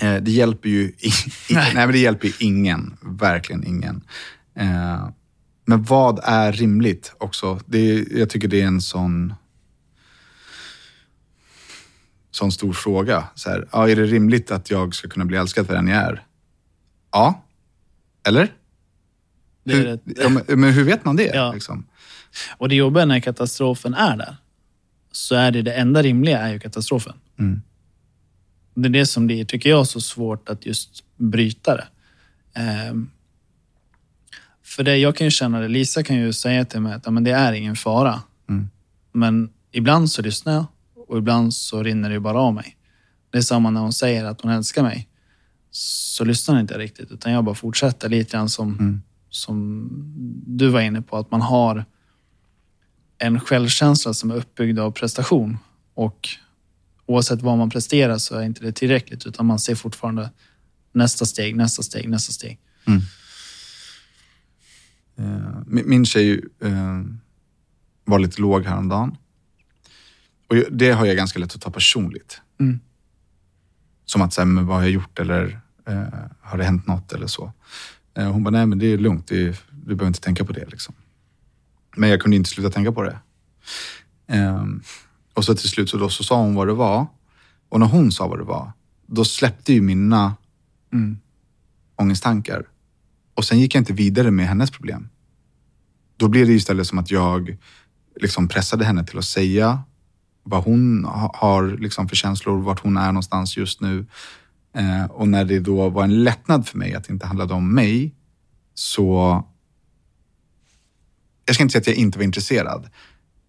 Eh, det hjälper ju i, i, *laughs* nej. Nej. men det hjälper ju ingen. Verkligen ingen. Eh, men vad är rimligt också? Det, jag tycker det är en sån, sån stor fråga. Så här, ja, är det rimligt att jag ska kunna bli älskad för den jag är? Ja. Eller? Det är Hur, det. ja, men, men hur vet man det? Ja. Liksom? Och det jobbiga när katastrofen är där, så är det det enda rimliga är ju katastrofen. Mm. Det är det som blir, tycker jag, så svårt att just bryta det. Ehm, för det, jag kan ju känna det, Lisa kan ju säga till mig att ja, men det är ingen fara. Mm. Men ibland så lyssnar jag och ibland så rinner det bara av mig. Det är samma när hon säger att hon älskar mig. Så lyssnar inte riktigt, utan jag bara fortsätter lite grann som, som du var inne på, att man har en självkänsla som är uppbyggd av prestation. Och oavsett vad man presterar så är inte det tillräckligt, utan man ser fortfarande nästa steg, nästa steg, nästa steg. Eh, min, tjej eh, var lite låg häromdagen. Och det har jag ganska lätt att ta personligt. Mm. Som att, så här, vad har jag gjort eller eh, har det hänt något eller så. Hon bara, nej men det är lugnt, du behöver inte tänka på det. Liksom. Men jag kunde inte sluta tänka på det. Eh, Och så till slut så, då, så sa hon vad det var. Och när hon sa vad det var, då släppte ju mina Mm. ångesttankar. Och sen gick jag inte vidare med hennes problem. Då blev det istället som att jag liksom pressade henne till att säga vad hon ha- har liksom för känslor, vart hon är någonstans just nu. Eh, och när det då var en lättnad för mig att det inte handlade om mig, så... Jag ska inte säga att jag inte var intresserad,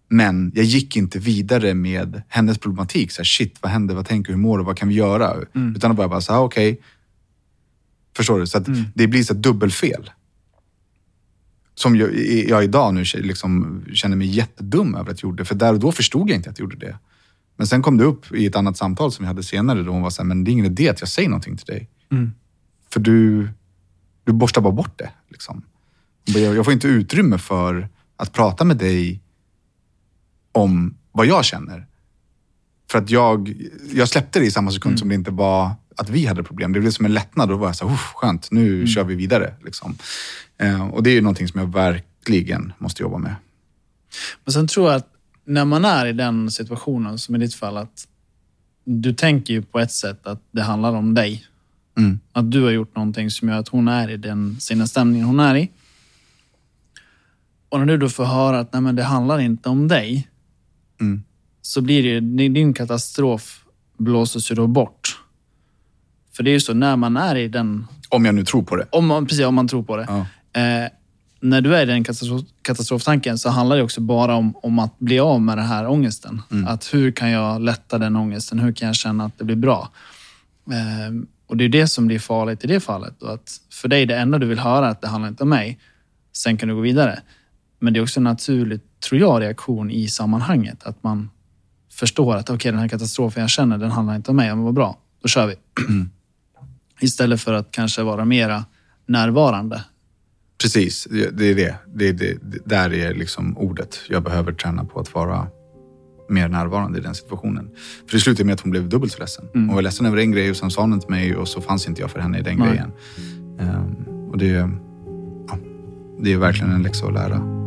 men jag gick inte vidare med hennes problematik. Så här, shit, vad händer? Vad tänker du? Hur mår du? Vad kan vi göra? Utan då var jag bara så här, okej. Förstår du? Så att det blir så dubbelfel. Som jag, jag idag nu liksom känner mig jättedum över att jag gjorde. För där och då förstod jag inte att jag gjorde det. Men sen kom det upp i ett annat samtal som vi hade senare då hon var så här, men det är ingen idé att jag säger någonting till dig. För du, du borstar bara bort det. Liksom. Jag, får inte utrymme för att prata med dig om vad jag känner. För att jag, jag släppte det i samma sekund som det inte var att vi hade problem. Det blev som en lättnad. Då var jag så här, "Uff, skönt, nu kör vi vidare. Liksom. Eh, och det är ju någonting som jag verkligen måste jobba med. Men sen tror jag att när man är i den situationen, som i ditt fall, att du tänker ju på ett sätt att det handlar om dig. Mm. Att du har gjort någonting som gör att hon är i den sinnesstämningen hon är i. Och när du då får höra att Nej, det handlar inte om dig, Mm. så blir det ju, din katastrof blåses ju då bort. För det är ju så, när man är i den Om jag nu tror på det. om man, precis, om man tror på det. Ja. Eh, när du är i den katastrof, katastroftanken så handlar det också bara om, om att bli av med den här ångesten. Att hur kan jag lätta den ångesten? Hur kan jag känna att det blir bra? Eh, och det är det som blir farligt i det fallet. Och att för dig, det enda du vill höra är att det handlar inte om mig. Sen kan du gå vidare. Men det är också en naturlig, tror jag, reaktion i sammanhanget. Att man förstår att okej, den här katastrofen jag känner, den handlar inte om mig. Men vad bra, då kör vi. *clears throat* Istället för att kanske vara mera närvarande. Precis, det är det. det, är det, där är liksom ordet. Jag behöver träna på att vara mer närvarande i den situationen. För det slutade med att hon blev dubbelt så ledsen. Hon var ledsen över en grej och sen sa hon inte mig och så fanns inte jag för henne i den Nej. grejen. Ehm, och det, ja, det är verkligen en läxa att lära.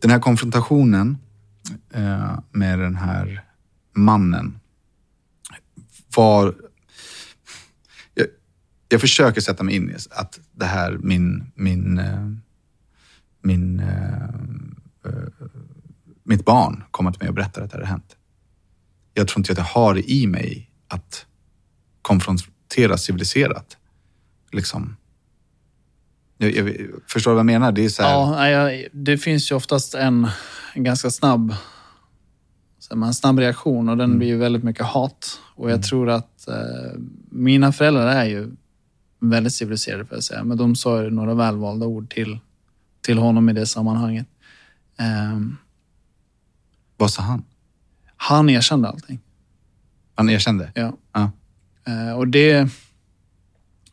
Den här konfrontationen eh, med den här mannen var... Jag, jag försöker sätta mig in i att det här, min... min, eh, min eh, eh, mitt barn kommer till mig och berättar att det här har hänt. Jag tror inte att jag har det i mig att konfrontera civiliserat. Liksom. Jag, förstår du vad jag menar? Det är så här, Ja, det finns ju oftast en, en ganska snabb, en snabb reaktion och den blir ju väldigt mycket hat. Och jag tror att eh, mina föräldrar är ju väldigt civiliserade, för att säga. Men de sa ju några välvalda ord till, till honom i det sammanhanget. Ehm, Vad sa han? han erkände allting. Han erkände? Ja. Ja. Eh, och det...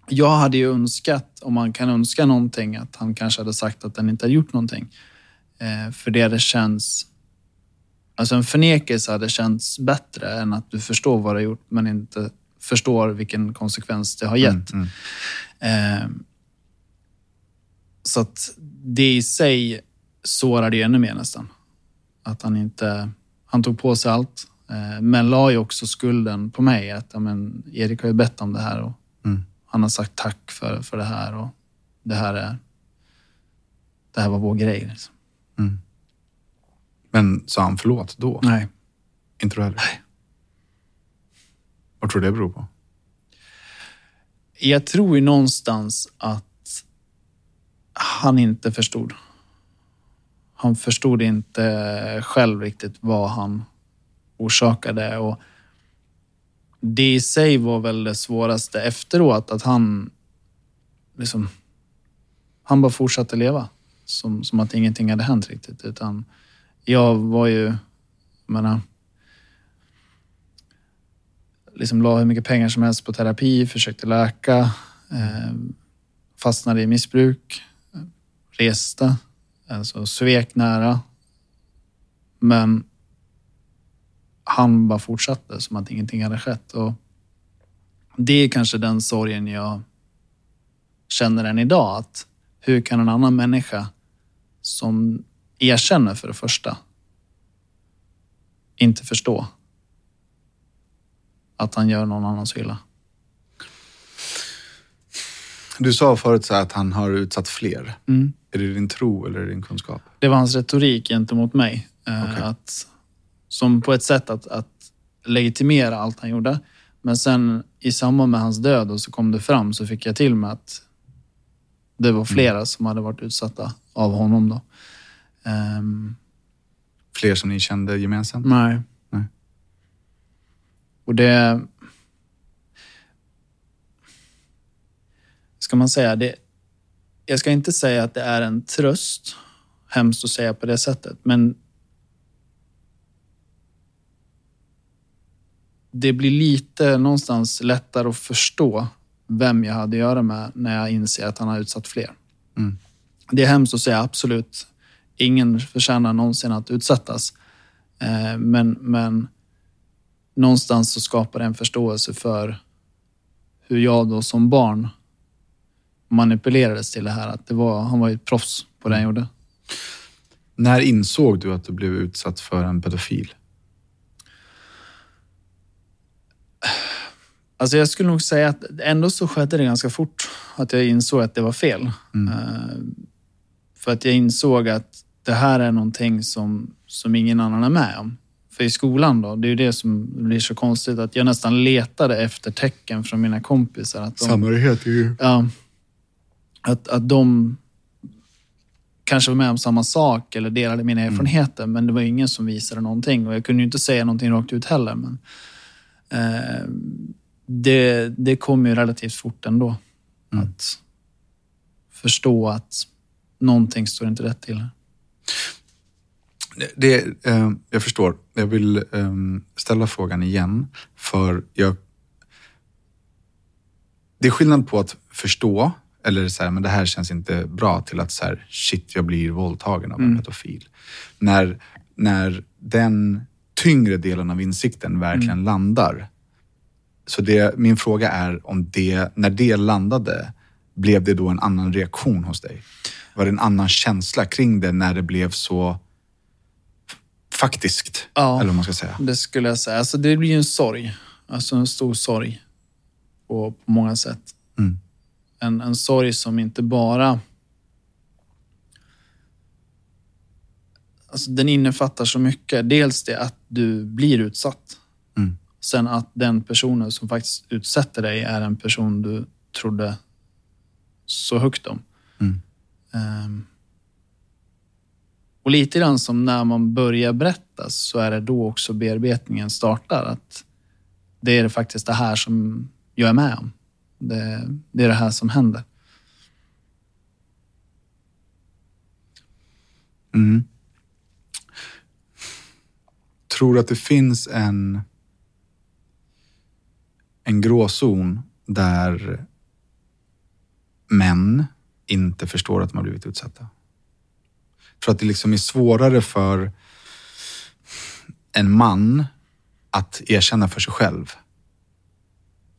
Jag hade ju önskat, om man kan önska någonting, att han kanske hade sagt att den inte hade gjort någonting. Eh, för det hade känts... Alltså en förnekelse hade känts bättre än att du förstår vad du har gjort men inte förstår vilken konsekvens det har gett. Mm, Eh, så att det i sig sårade ju ännu mer nästan. Att han inte... Han tog på sig allt, eh, men la ju också skulden på mig. Att men, Erik har ju bett om det här och Mm. Han har sagt tack för, för det här. och Det här är... Det här var vår grej. Liksom. Men sa han förlåt då? Nej. Inte du heller? Nej. Vad tror du det beror på? Jag tror ju någonstans att han inte förstod. Han förstod inte själv riktigt vad han orsakade. Och det i sig var väl det svåraste efteråt, att han liksom... Han bara fortsatte leva. Som, som att ingenting hade hänt riktigt. Utan jag var ju, jag menar, liksom la hur mycket pengar som helst på terapi, försökte läka, eh, fastnade i missbruk, reste, alltså svek nära. Men han bara fortsatte som att ingenting hade skett. Och det är kanske den sorgen jag känner än idag. Att hur kan en annan människa som erkänner för det första inte förstå att han gör någon annan så illa? Du sa förut att han har utsatt fler. Mm. Är det din tro eller är det din kunskap? Det var hans retorik gentemot mig. Eh, Okej. att, som på ett sätt att, att legitimera allt han gjorde. Men sen i samband med hans död och så kom det fram så fick jag till mig att det var flera som hade varit utsatta av honom. Då. Ehm, Fler som ni kände gemensamt? nej. Nej. Och det... Ska man säga det? Jag ska inte säga att det är en tröst. Hemskt att säga på det sättet. Men det blir lite någonstans lättare att förstå vem jag hade att göra med när jag inser att han har utsatt fler. Mm. Det är hemskt att säga, absolut. Ingen förtjänar någonsin att utsättas. Eh, Men, men någonstans så skapar det en förståelse för hur jag då som barn manipulerades till det här. Att det var, han var ju ett proffs på det han gjorde. När insåg du att du blev utsatt för en pedofil? Alltså jag skulle nog säga att ändå så skedde det ganska fort att jag insåg att det var fel. Mm. Eh, För att jag insåg att det här är någonting som, som ingen annan är med om. För i skolan då, det är ju det som blir så konstigt att jag nästan letade efter tecken från mina kompisar. Att de, Samhörighet ju... Ja. Att, att de kanske var med om samma sak eller delade mina erfarenheter, men det var ingen som visade någonting. Och jag kunde ju inte säga någonting rakt ut heller. Men, eh, det, det kom ju relativt fort ändå. Att förstå att någonting står inte rätt till. Det, eh, jag förstår. Jag vill eh, ställa frågan igen. För jag... Det är skillnad på att förstå, eller så här, men det här känns inte bra, till att så här, shit, jag blir våldtagen av en pedofil. När, när den tyngre delen av insikten verkligen landar. Så det, min fråga är om det, när det landade, blev det då en annan reaktion hos dig? Var det en annan känsla kring det när det blev så faktiskt? Ja. Eller man ska säga. Det skulle jag säga. Alltså det blir ju en sorg. Alltså en stor sorg. På, på många sätt. Mm. En, en sorg som inte bara... Alltså den innefattar så mycket. Dels det att du blir utsatt. Sen att den personen som faktiskt utsätter dig är en person du trodde så högt om. Mm. Ehm. Och lite grann som när man börjar berätta så är det då också bearbetningen startar. Att det är faktiskt det här som jag är med om. Det, det är det här som händer. Mm. Tror att det finns en, en gråzon där män inte förstår att de har blivit utsatta? För att det liksom är svårare för en man att erkänna för sig själv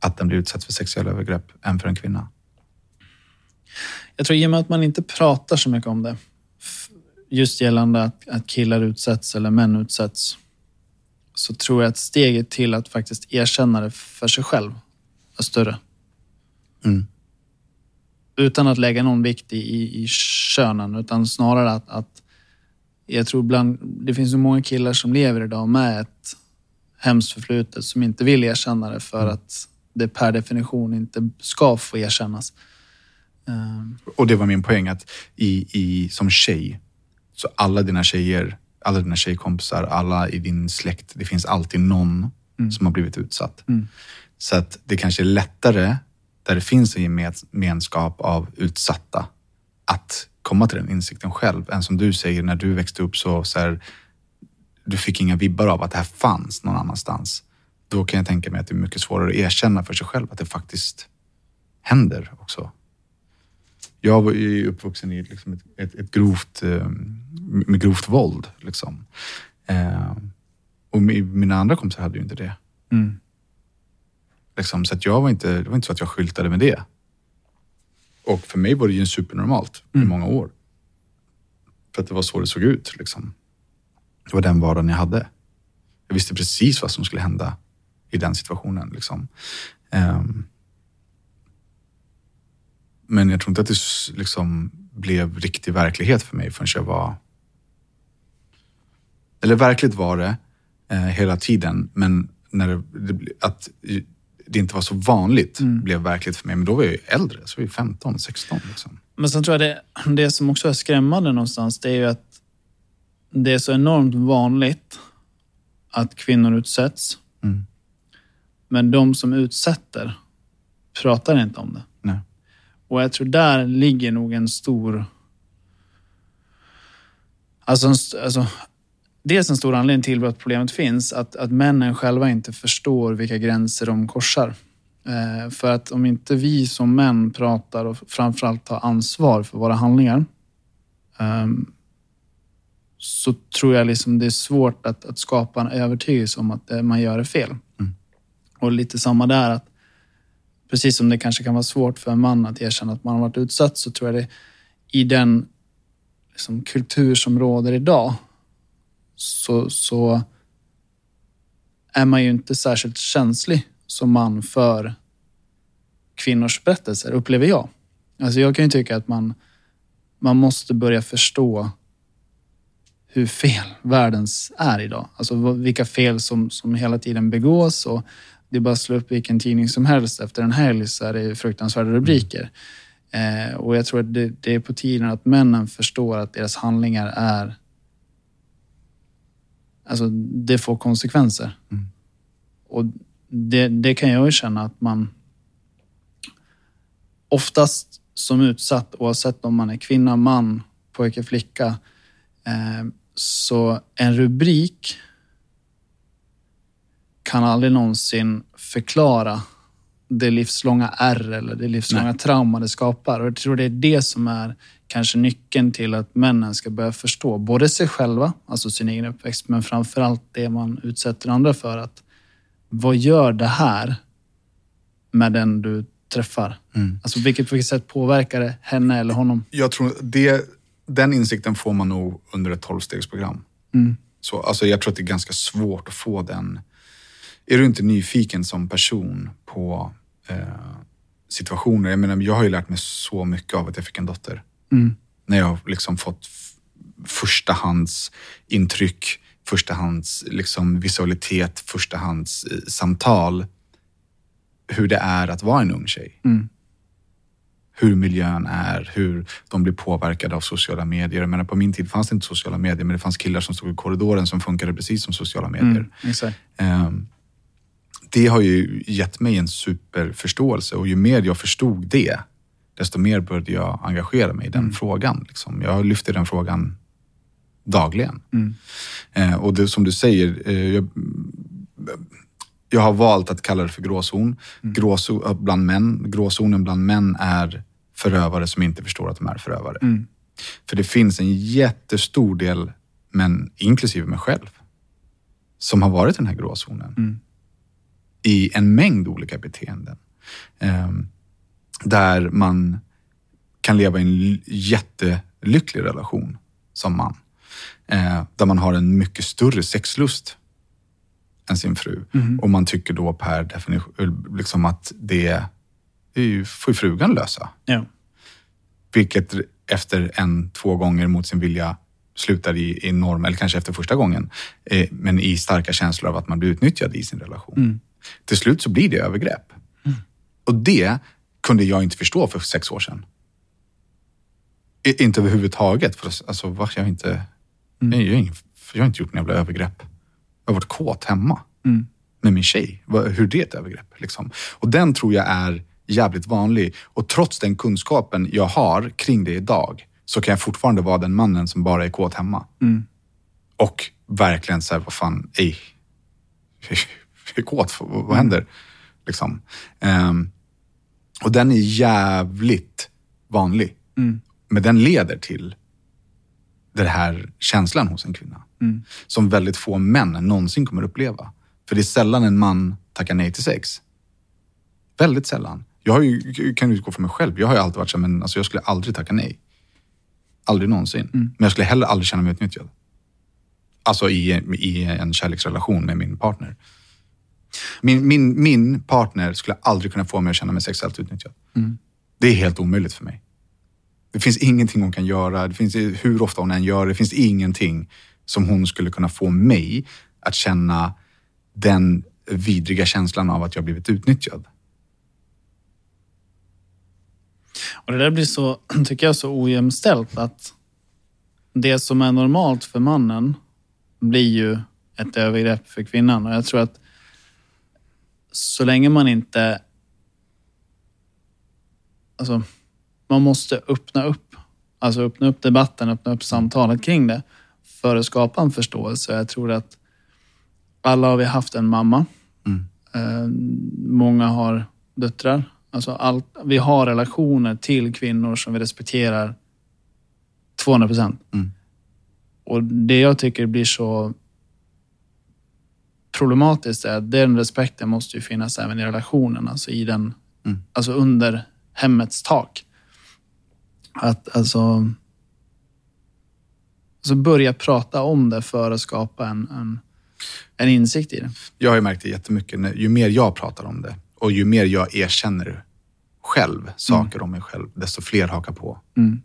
att den blir utsatt för sexuella övergrepp än för en kvinna? Jag tror i och med att man inte pratar så mycket om det, just gällande att, att killar utsätts eller män utsätts, så tror jag att steget till att faktiskt erkänna det för sig själv är större. Mm. Utan att lägga någon vikt i, i, i könen, utan snarare att, att jag tror ibland, det finns så många killar som lever idag med ett hemskt förflutet som inte vill erkänna det för att det per definition inte ska få erkännas. Ehm, Och det var min poäng att i, i, som tjej, så alla dina tjejer, alla dina tjejkompisar, alla i din släkt, det finns alltid någon som har blivit utsatt. Mm. Så att det kanske är lättare, där det finns en gemen- gemenskap av utsatta, att komma till den insikten själv. Än som du säger, när du växte upp så, så här, du fick inga vibbar av att det här fanns någon annanstans. Då kan jag tänka mig att det är mycket svårare att erkänna för sig själv att det faktiskt händer också. Jag var ju uppvuxen i liksom ett, ett, ett grovt, eh, med grovt våld. Liksom. Eh, och mi- mina andra kompisar hade ju inte det. mm. Liksom, så att jag var inte, det var inte så att jag skyltade med det. Och för mig var det ju supernormalt i många år. För att det var så det såg ut. Liksom. Det var den vardagen jag hade. Jag visste precis vad som skulle hända i den situationen. Liksom. Ehm. Men jag tror inte att det liksom blev riktig verklighet för mig förrän jag var... Eller verkligt var det eh, hela tiden, men när det, att det inte var så vanligt blev verkligt för mig. Men då var jag ju äldre, så var jag 15, 16. Liksom. Men sen tror jag det, det som också är skrämmande någonstans, det är ju att det är så enormt vanligt att kvinnor utsätts. Mm. Men de som utsätter pratar inte om det. Och jag tror där ligger nog en stor... Alltså, en alltså dels en stor anledning till att problemet finns, att, att männen själva inte förstår vilka gränser de korsar. Eh, för att om inte vi som män pratar och framförallt tar ansvar för våra handlingar ehm, så tror jag liksom det är svårt att, att skapa en övertygelse om att det man gör är fel. Och lite samma där, att precis som det kanske kan vara svårt för en man att erkänna att man har varit utsatt, så tror jag det i den liksom, kultur som råder idag så, så är man ju inte särskilt känslig som man för kvinnors berättelser, upplever jag. Alltså jag kan ju tycka att man, man måste börja förstå hur fel världens är idag. Alltså vilka fel som, som hela tiden begås och det är bara att slå upp vilken tidning som helst efter en helg så är det fruktansvärda rubriker. Eh, och jag tror att det, det är på tiden att männen förstår att deras handlingar är... Alltså det får konsekvenser. Och det, det kan jag ju känna att man oftast som utsatt, oavsett om man är kvinna, man, pojke, flicka, eh, så en rubrik kan aldrig någonsin förklara det livslånga ärr eller det livslånga trauma det skapar. Och jag tror det är det som är kanske nyckeln till att männen ska börja förstå både sig själva, alltså sin egen uppväxt, men framförallt det man utsätter andra för. att Vad gör det här med den du träffar? Alltså vilket, på vilket sätt påverkar det henne eller honom? Jag tror det, den insikten får man nog under ett tolvstegsprogram. Så, alltså, jag tror att det är ganska svårt att få den. Är du inte nyfiken som person på eh, situationer? Jag menar, jag har ju lärt mig så mycket av att jag fick en dotter. När jag har liksom fått f- förstahands liksom, visualitet, förstahands eh, samtal. Hur det är att vara en ung tjej hur miljön är, hur de blir påverkade av sociala medier. Jag menar, på min tid fanns det inte sociala medier, men det fanns killar som stod i korridoren som funkade precis som sociala medier. Exakt. Det har ju gett mig en superförståelse och ju mer jag förstod det, desto mer började jag engagera mig i den frågan. Liksom. Jag lyfter den frågan dagligen. Eh, och det som du säger, eh, jag, jag har valt att kalla det för gråzon. Gråzo, bland män. Gråzonen bland män är förövare som inte förstår att de är förövare. För det finns en jättestor del män, inklusive mig själv, som har varit den här gråzonen. I en mängd olika beteenden. Ehm, där man kan leva i en jättelycklig relation som man. Eh, där man har en mycket större sexlust än sin fru. Och man tycker då per definition liksom att det, får frugan lösa. Ja. Vilket efter en, två gånger mot sin vilja slutar i enorm, eller kanske efter första gången, eh, men i starka känslor av att man blir utnyttjad i sin relation. Till slut så blir det övergrepp. Och det kunde jag inte förstå för sex år sedan. I, inte överhuvudtaget. För alltså, va, jag, inte, jag, har ingen, jag har inte gjort några jävla övergrepp. Jag har varit kåt hemma med min tjej. Hur det är ett övergrepp. Liksom. Och den tror jag är jävligt vanlig. Och trots den kunskapen jag har kring det idag så kan jag fortfarande vara den mannen som bara är kåt hemma. Och verkligen säga, vad fan, ej. *laughs* Är kåt, vad, händer? Liksom. Ehm, och den är jävligt vanlig. Men den leder till den här känslan hos en kvinna. Som väldigt få män någonsin kommer uppleva. För det är sällan en man tackar nej till sex. Väldigt sällan. Jag har ju, kan utgå från mig själv. Jag har ju alltid varit så men alltså jag skulle aldrig tacka nej. Aldrig någonsin. Men jag skulle heller aldrig känna mig utnyttjad. Alltså i, i en kärleksrelation med min partner. Min, min, min partner skulle aldrig kunna få mig att känna mig sexuellt utnyttjad. Det är helt omöjligt för mig. Det finns ingenting hon kan göra, det finns, hur ofta hon än gör det, det finns ingenting som hon skulle kunna få mig att känna den vidriga känslan av att jag blivit utnyttjad. Och det där blir så, *clears throat* tycker jag, så ojämställt att det som är normalt för mannen blir ju ett övergrepp för kvinnan. Och jag tror att så länge man inte... Alltså, man måste öppna upp. Alltså öppna upp debatten, öppna upp samtalet kring det för att skapa en förståelse. Jag tror att alla har vi haft en mamma. Eh, många har döttrar. Alltså allt, vi har relationer till kvinnor som vi respekterar 200 procent. Mm. Och det jag tycker blir så problematiskt är att den respekten måste ju finnas även i relationen, alltså, i den, Mm. alltså under hemmets tak. Att alltså, alltså börja prata om det för att skapa en, en, en insikt i det. Jag har ju märkt det jättemycket. Ju mer jag pratar om det och ju mer jag erkänner själv saker om mig själv, desto fler hakar på. Mm.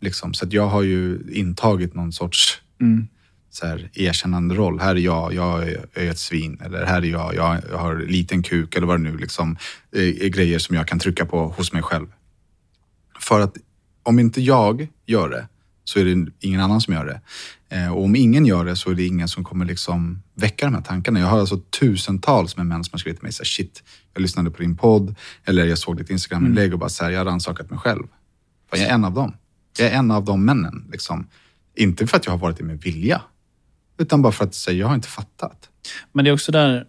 Liksom. Så att jag har ju intagit någon sorts Mm så här, erkännande roll. Här är jag, jag är är ett svin. Eller här är jag, jag jag har liten kuk. Eller vad det nu liksom, eh, är, grejer som jag kan trycka på hos mig själv. För att om inte jag gör det så är det ingen annan som gör det. Eh, och om ingen gör det så är det ingen som kommer liksom väcka de här tankarna. Jag har alltså tusentals med män som har skrivit till mig så här, shit, jag lyssnade på din podd eller jag såg ditt Instagram-inlägg och bara så här, jag har rannsakat mig själv. Jag är en av dem. Jag är en av de männen. Liksom. Inte för att jag har varit det med vilja, utan bara för att säga, jag har inte fattat. Men det är också där,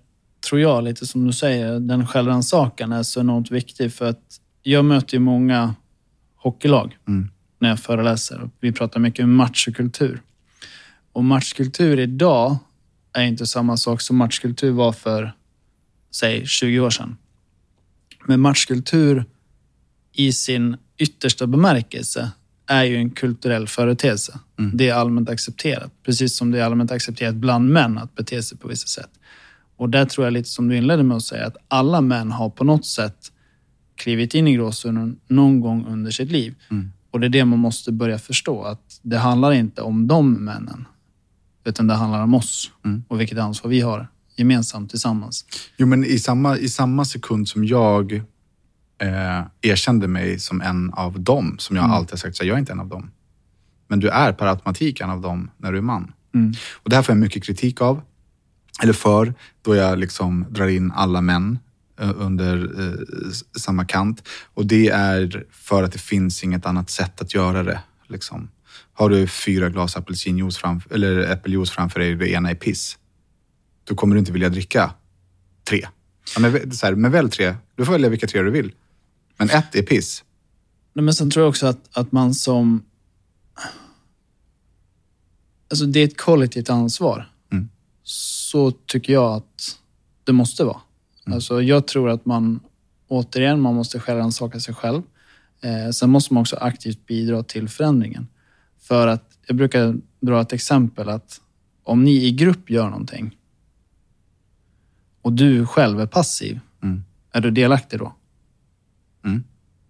tror jag, lite som du säger, den självrannsakan är så enormt viktig för att jag möter ju många hockeylag Mm. när jag föreläser. Vi pratar mycket om machokultur. Och matchkultur idag är inte samma sak som matchkultur var för, säg, 20 år sedan. Men matchkultur i sin yttersta bemärkelse är ju en kulturell företeelse. Det är allmänt accepterat. Precis som det är allmänt accepterat bland män att bete sig på vissa sätt. Och där tror jag lite som du inledde med att säga att alla män har på något sätt klivit in i gråzonen någon gång under sitt liv. Och det är det man måste börja förstå. Att det handlar inte om de männen. Utan det handlar om oss och vilket ansvar vi har gemensamt tillsammans. Jo, men i samma, i samma sekund som jag eh, erkände mig som en av dem, som jag alltid har sagt, så jag är inte en av dem. Men du är per automatik en av dem när du är man. Och det här får jag mycket kritik av, eller för, då jag liksom drar in alla män eh, under eh, samma kant. Och det är för att det finns inget annat sätt att göra det. Liksom. Har du fyra glas apelsinjuice framför, eller äppeljuice framför dig och det ena är piss, då kommer du inte vilja dricka tre. Ja, men, så här, men väl tre. Du får välja vilka tre du vill. Men ett är piss. Nej, Men sen tror jag också att, att man som... Alltså det är ett kollektivt ansvar. Mm. Så tycker jag att det måste vara. Alltså jag tror att man, återigen, man måste självansaka sig själv. Eh, sen måste man också aktivt bidra till förändringen. För att, jag brukar dra ett exempel att om ni i grupp gör någonting och du själv är passiv, Mm. är du delaktig då? Mm.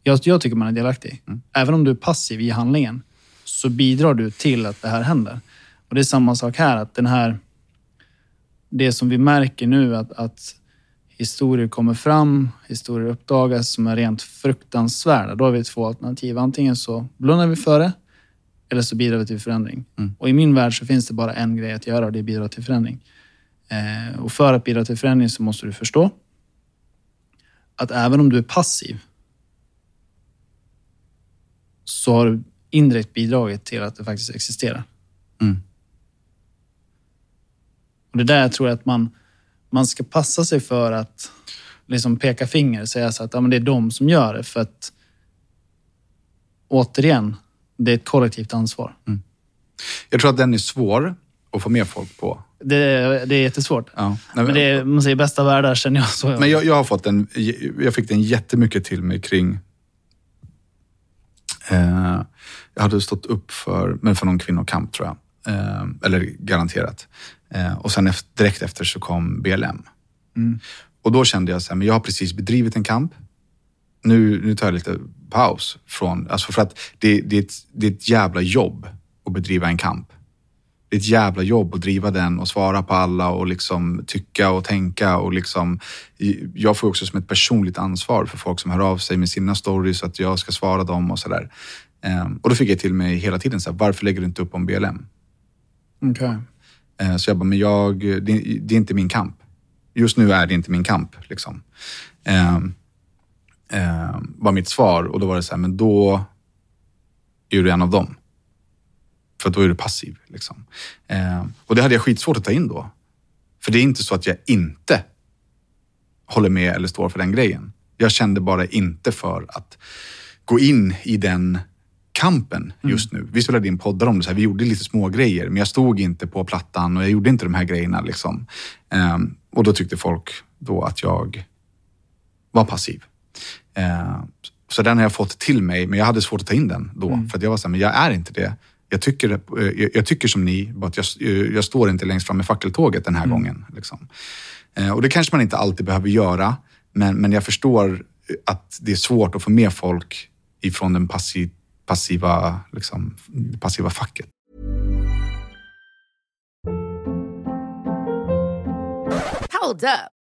Jag, jag tycker man är delaktig. Även om du är passiv i handlingen så bidrar du till att det här händer. Och Det är samma sak här. att den här Det som vi märker nu att, att historier kommer fram, historier uppdagas som är rent fruktansvärda. Då har vi två alternativ. Antingen så blundar vi för det eller så bidrar vi till förändring. Och I min värld så finns det bara en grej att göra och det är bidra till förändring. Eh, och för att bidra till förändring så måste du förstå att även om du är passiv så har du indirekt bidragit till att det faktiskt existerar. Mm. Och Det är där jag tror att man, man ska passa sig för att liksom peka finger och säga så att ja, men det är de som gör det. För att återigen, det är ett kollektivt ansvar. Jag tror att den är svår att få med folk på. Det, det är jättesvårt. Ja. Nej, Men det är, man säger bästa världar känner jag så. Men jag, jag har fått en, jag fick den jättemycket till mig kring eh, jag hade stått upp för, men för någon kvinnokamp tror jag. Eh, eller garanterat. Eh, och sen efter, direkt efter så kom BLM. Och då kände jag så här, men jag har precis bedrivit en kamp. Nu, nu tar jag lite paus. Från, alltså för att det, det, är ett, det är ett jävla jobb att bedriva en kamp. Det är ett jävla jobb att driva den och svara på alla och liksom tycka och tänka. Och liksom, jag får också som ett personligt ansvar för folk som hör av sig med sina stories, att jag ska svara dem och sådär. Ehm, och då fick jag till mig hela tiden, så här, varför lägger du inte upp om BLM? Okej. Eh, Så jag bara, men jag, det, det är inte min kamp. Just nu är det inte min kamp. Liksom. Eh, eh, var mitt svar och då var det så här, men då är du en av dem. För då är du passiv. Liksom. Eh, och det hade jag skitsvårt att ta in då. För det är inte så att jag inte håller med eller står för den grejen. Jag kände bara inte för att gå in i den kampen just nu. Vi spelade in poddar om det, så här, vi gjorde lite små grejer men jag stod inte på plattan och jag gjorde inte de här grejerna. Liksom. Ehm, och då tyckte folk då att jag var passiv. Ehm, så den har jag fått till mig, men jag hade svårt att ta in den då. För att jag var så här, men jag är inte det. Jag tycker, eh, jag, tycker som ni, bara att jag, eh, jag står inte längst fram med fackeltåget den här gången. Liksom. Eh, Och det kanske man inte alltid behöver göra, men, men jag förstår att det är svårt att få med folk ifrån den passiv, passiva, liksom, passiva facket. Hold up.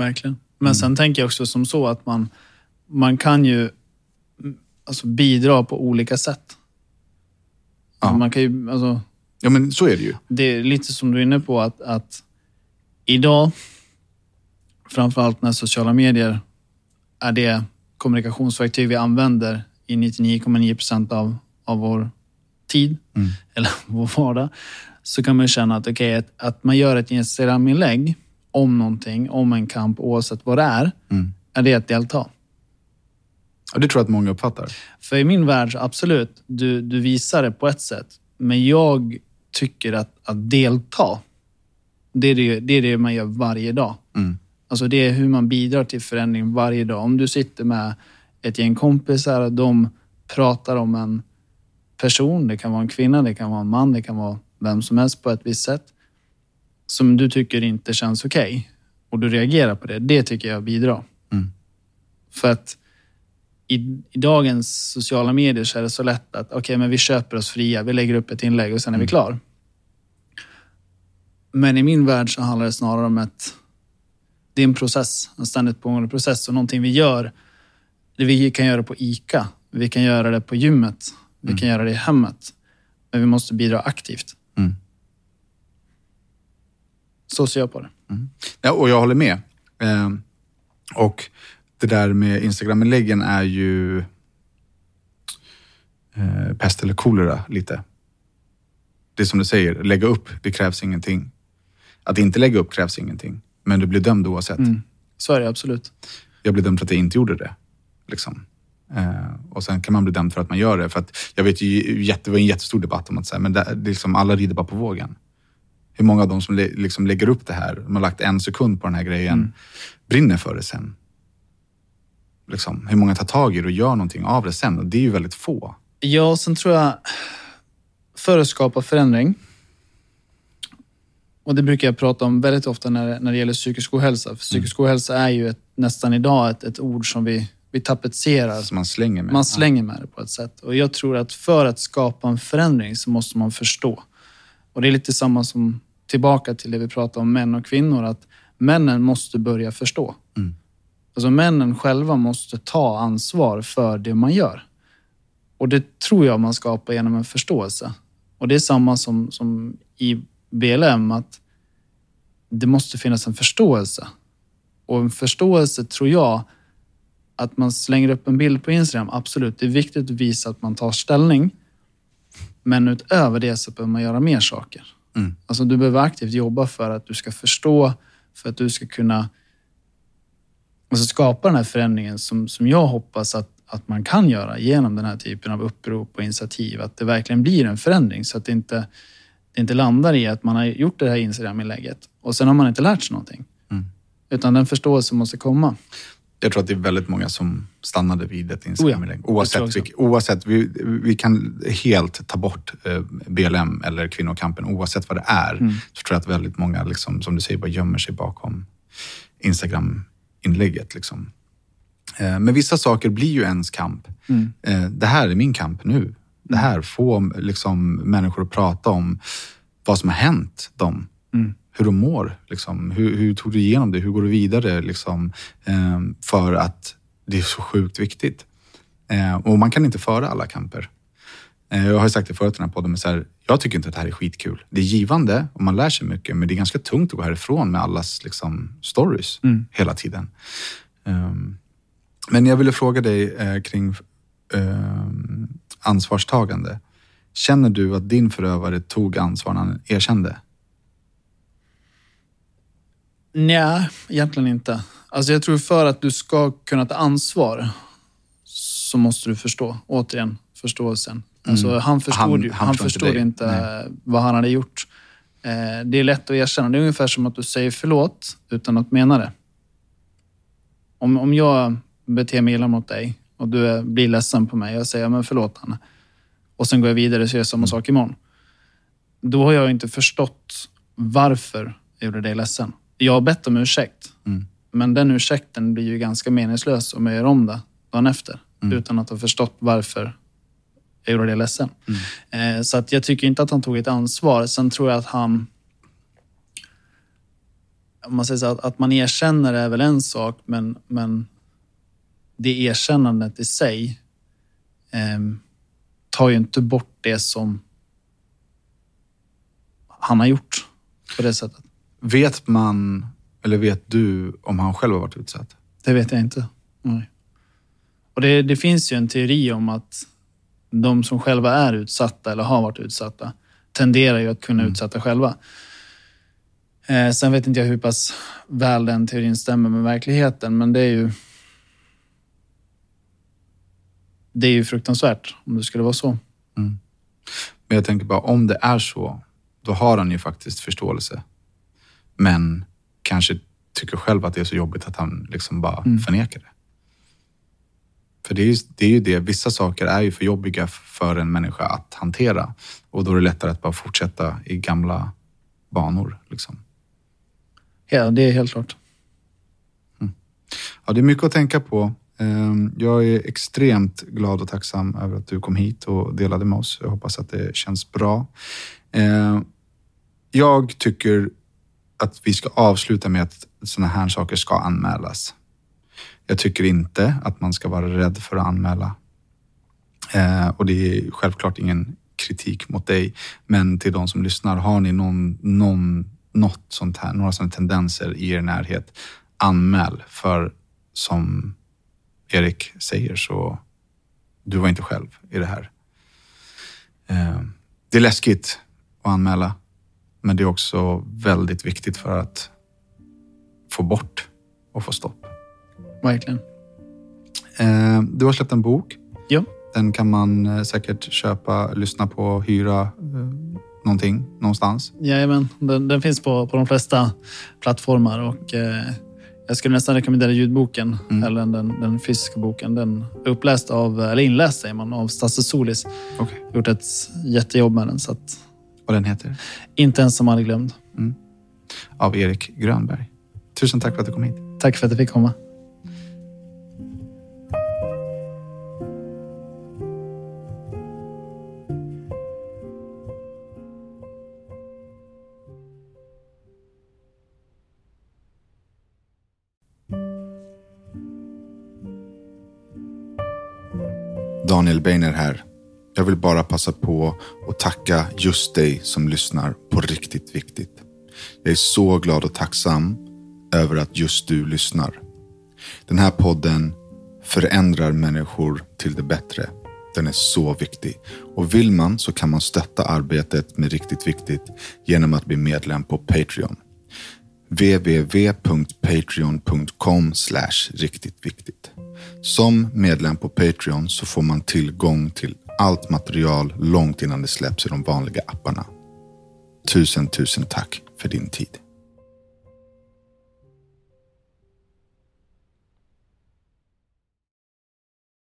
Verkligen. Men sen tänker jag också som så att man, man kan ju mm, alltså, bidra på olika sätt. Ja. Man kan ju, alltså, Ja, men så är det ju. det är lite som du är inne på att, att idag, framförallt när sociala medier är det kommunikationsverktyg vi använder i 99,9 procent av, av vår tid, eller *laughs* vår vardag, så kan man känna att, okay, att, att man gör ett Instagram-inlägg om någonting, om en kamp, oavsett vad det är, är det att delta. Och det tror jag att många uppfattar. För i min värld, absolut, du, du visar det på ett sätt. Men jag tycker att, att delta, det är det, det är det man gör varje dag. Alltså det är hur man bidrar till förändring varje dag. Om du sitter med ett gäng kompisar och de pratar om en person, det kan vara en kvinna, det kan vara en man, det kan vara vem som helst på ett visst sätt, som du tycker inte känns okej och du reagerar på det, det tycker jag bidrar. För att i, i dagens sociala medier så är det så lätt att okej, men vi köper oss fria, vi lägger upp ett inlägg och sen är vi klar. Men i min värld så handlar det snarare om ett... Det är en process, en ständigt pågående process och någonting vi gör. Det vi kan göra på ICA, vi kan göra det på gymmet, vi kan göra det i hemmet. Men vi måste bidra aktivt. Mm. Så ser jag på det. Ja, och jag håller med. Eh, och det där med Instagram-inläggen är ju eh, pest eller kolera lite. Det är som du säger, lägga upp, det krävs ingenting. Att inte lägga upp krävs ingenting. Men du blir dömd oavsett. Så är det absolut. Jag blev dömd för att jag inte gjorde det. Liksom. Eh, och sen kan man bli dömd för att man gör det. För att jag vet ju, jätte, det var en jättestor debatt om att säga, men det, det liksom, alla rider bara på vågen. Hur många av dem som liksom lägger upp det här, de har lagt en sekund på den här grejen, brinner för det sen. Liksom, hur många tar tag i det och gör någonting av det sen? Och det är ju väldigt få. Ja, sen tror jag för att skapa förändring och det brukar jag prata om väldigt ofta när, när det gäller psykisk ohälsa. För psykisk ohälsa är ju ett, nästan idag ett, ett ord som vi, vi tapetserar. Som man slänger med. Man slänger med det på ett sätt. Och jag tror att för att skapa en förändring så måste man förstå. Och det är lite samma som tillbaka till det vi pratade om män och kvinnor. Att männen måste börja förstå. Alltså männen själva måste ta ansvar för det man gör. Och det tror jag man skapar genom en förståelse. Och det är samma som, som i BLM att det måste finnas en förståelse. Och en förståelse tror jag att man slänger upp en bild på Instagram, absolut. Det är viktigt att visa att man tar ställning. Men utöver det så behöver man göra mer saker. Mm. Alltså du behöver aktivt jobba för att du ska förstå, för att du ska kunna alltså skapa den här förändringen som, som jag hoppas att, att man kan göra genom den här typen av upprop och initiativ. Att det verkligen blir en förändring så att det inte, det inte landar i att man har gjort det här Instagram-inlägget och sen har man inte lärt sig någonting. Mm. Utan den förståelsen måste komma. Jag tror att det är väldigt många som stannade vid ett Instagram-inlägg. Oh ja, tror oavsett, vilk, oavsett vi, vi kan helt ta bort eh, BLM eller kvinnokampen, oavsett vad det är. Mm. Så tror jag att väldigt många, liksom, som du säger, bara gömmer sig bakom Instagram-inlägget. Liksom. Eh, men vissa saker blir ju ens kamp. Mm. Eh, det här är min kamp nu. Det här får liksom, människor att prata om vad som har hänt dem. Mm. Hur de mår. Liksom. Hur, hur tog du igenom det? Hur går du vidare? Liksom, eh, för att det är så sjukt viktigt. Eh, och man kan inte föra alla kamper. Eh, jag har sagt det förut i den här podden, men så här, jag tycker inte att det här är skitkul. Det är givande och man lär sig mycket, men det är ganska tungt att gå härifrån med allas liksom, stories Mm. hela tiden. Ehm, men jag ville fråga dig eh, kring ehm, ansvarstagande. Känner du att din förövare tog ansvar när han erkände? Nej, egentligen inte. Alltså jag tror för att du ska kunna ta ansvar så måste du förstå. Återigen, förståelsen. Alltså han förstod, Han- han han, förstod inte inte vad han hade gjort. Eh, det är lätt att erkänna. Det är ungefär som att du säger förlåt utan att mena det. Om, om jag beter mig illa mot dig och du blir ledsen på mig. Jag säger men förlåt Hanna. Och sen går jag vidare och gör samma sak imorgon. Då har jag inte förstått varför jag gjorde dig ledsen. Jag har bett om ursäkt. Mm. Men den ursäkten blir ju ganska meningslös om jag gör om det dagen efter. Utan att ha förstått varför jag gjorde det ledsen. Eh, så att jag tycker inte att han tog ett ansvar. Sen tror jag att han... Om man säger så att, att man erkänner är väl en sak, men, men det erkännandet i sig ehm, tar ju inte bort det som han har gjort på det sättet. Vet man, eller vet du om han själv har varit utsatt? Det vet jag inte. Nej. Och det, det finns ju en teori om att de som själva är utsatta eller har varit utsatta tenderar ju att kunna utsätta själva. Eh, sen vet inte jag hur pass väl den teorin stämmer med verkligheten, men det är ju det är ju fruktansvärt om det skulle vara så. Men jag tänker bara, om det är så, då har han ju faktiskt förståelse. Men kanske tycker själv att det är så jobbigt att han liksom bara förnekar det. För det är, ju, det är ju det, vissa saker är ju för jobbiga för en människa att hantera. Och då är det lättare att bara fortsätta i gamla banor. Liksom. Ja, det är helt klart. Ja, det är mycket att tänka på. Ehm, Jag är extremt glad och tacksam över att du kom hit och delade med oss. Jag hoppas att det känns bra. Ehm, Jag tycker att vi ska avsluta med att sådana här saker ska anmälas. Jag tycker inte att man ska vara rädd för att anmäla. Eh, Och det är självklart ingen kritik mot dig, men till de som lyssnar, har ni någon, någon, något sånt här, några sådana tendenser i er närhet, anmäl. För som Erik säger så, du var inte själv i det här. Eh, Det är läskigt att anmäla, men det är också väldigt viktigt för att få bort och få stopp. Verkligen. Eh, Du har släppt en bok. Ja. Den kan man eh, säkert köpa, lyssna på, hyra eh, någonting någonstans. Jajamän, den, den finns på, på de flesta plattformar och eh, jag skulle nästan rekommendera ljudboken eller den, den fysiska boken. Den är uppläst av, eller inläst säger man, av Stasse Solis. Okej. Gjort ett jättejobb med den så att Och den heter? inte ens som aldrig glömd. Av Erik Grönberg. Tusen tack för att du kom hit. Tack för att jag fick komma. Daniel Beiner här. Jag vill bara passa på att tacka just dig som lyssnar på riktigt viktigt. Jag är så glad och tacksam över att just du lyssnar. Den här podden förändrar människor till det bättre. Den är så viktig. Och vill man så kan man stötta arbetet med Riktigt Viktigt genom att bli medlem på Patreon. www.patreon.com riktigt viktigt. Som medlem på Patreon så får man tillgång till allt material långt innan det släpps i de vanliga apparna. Tusen, tusen tack för din tid.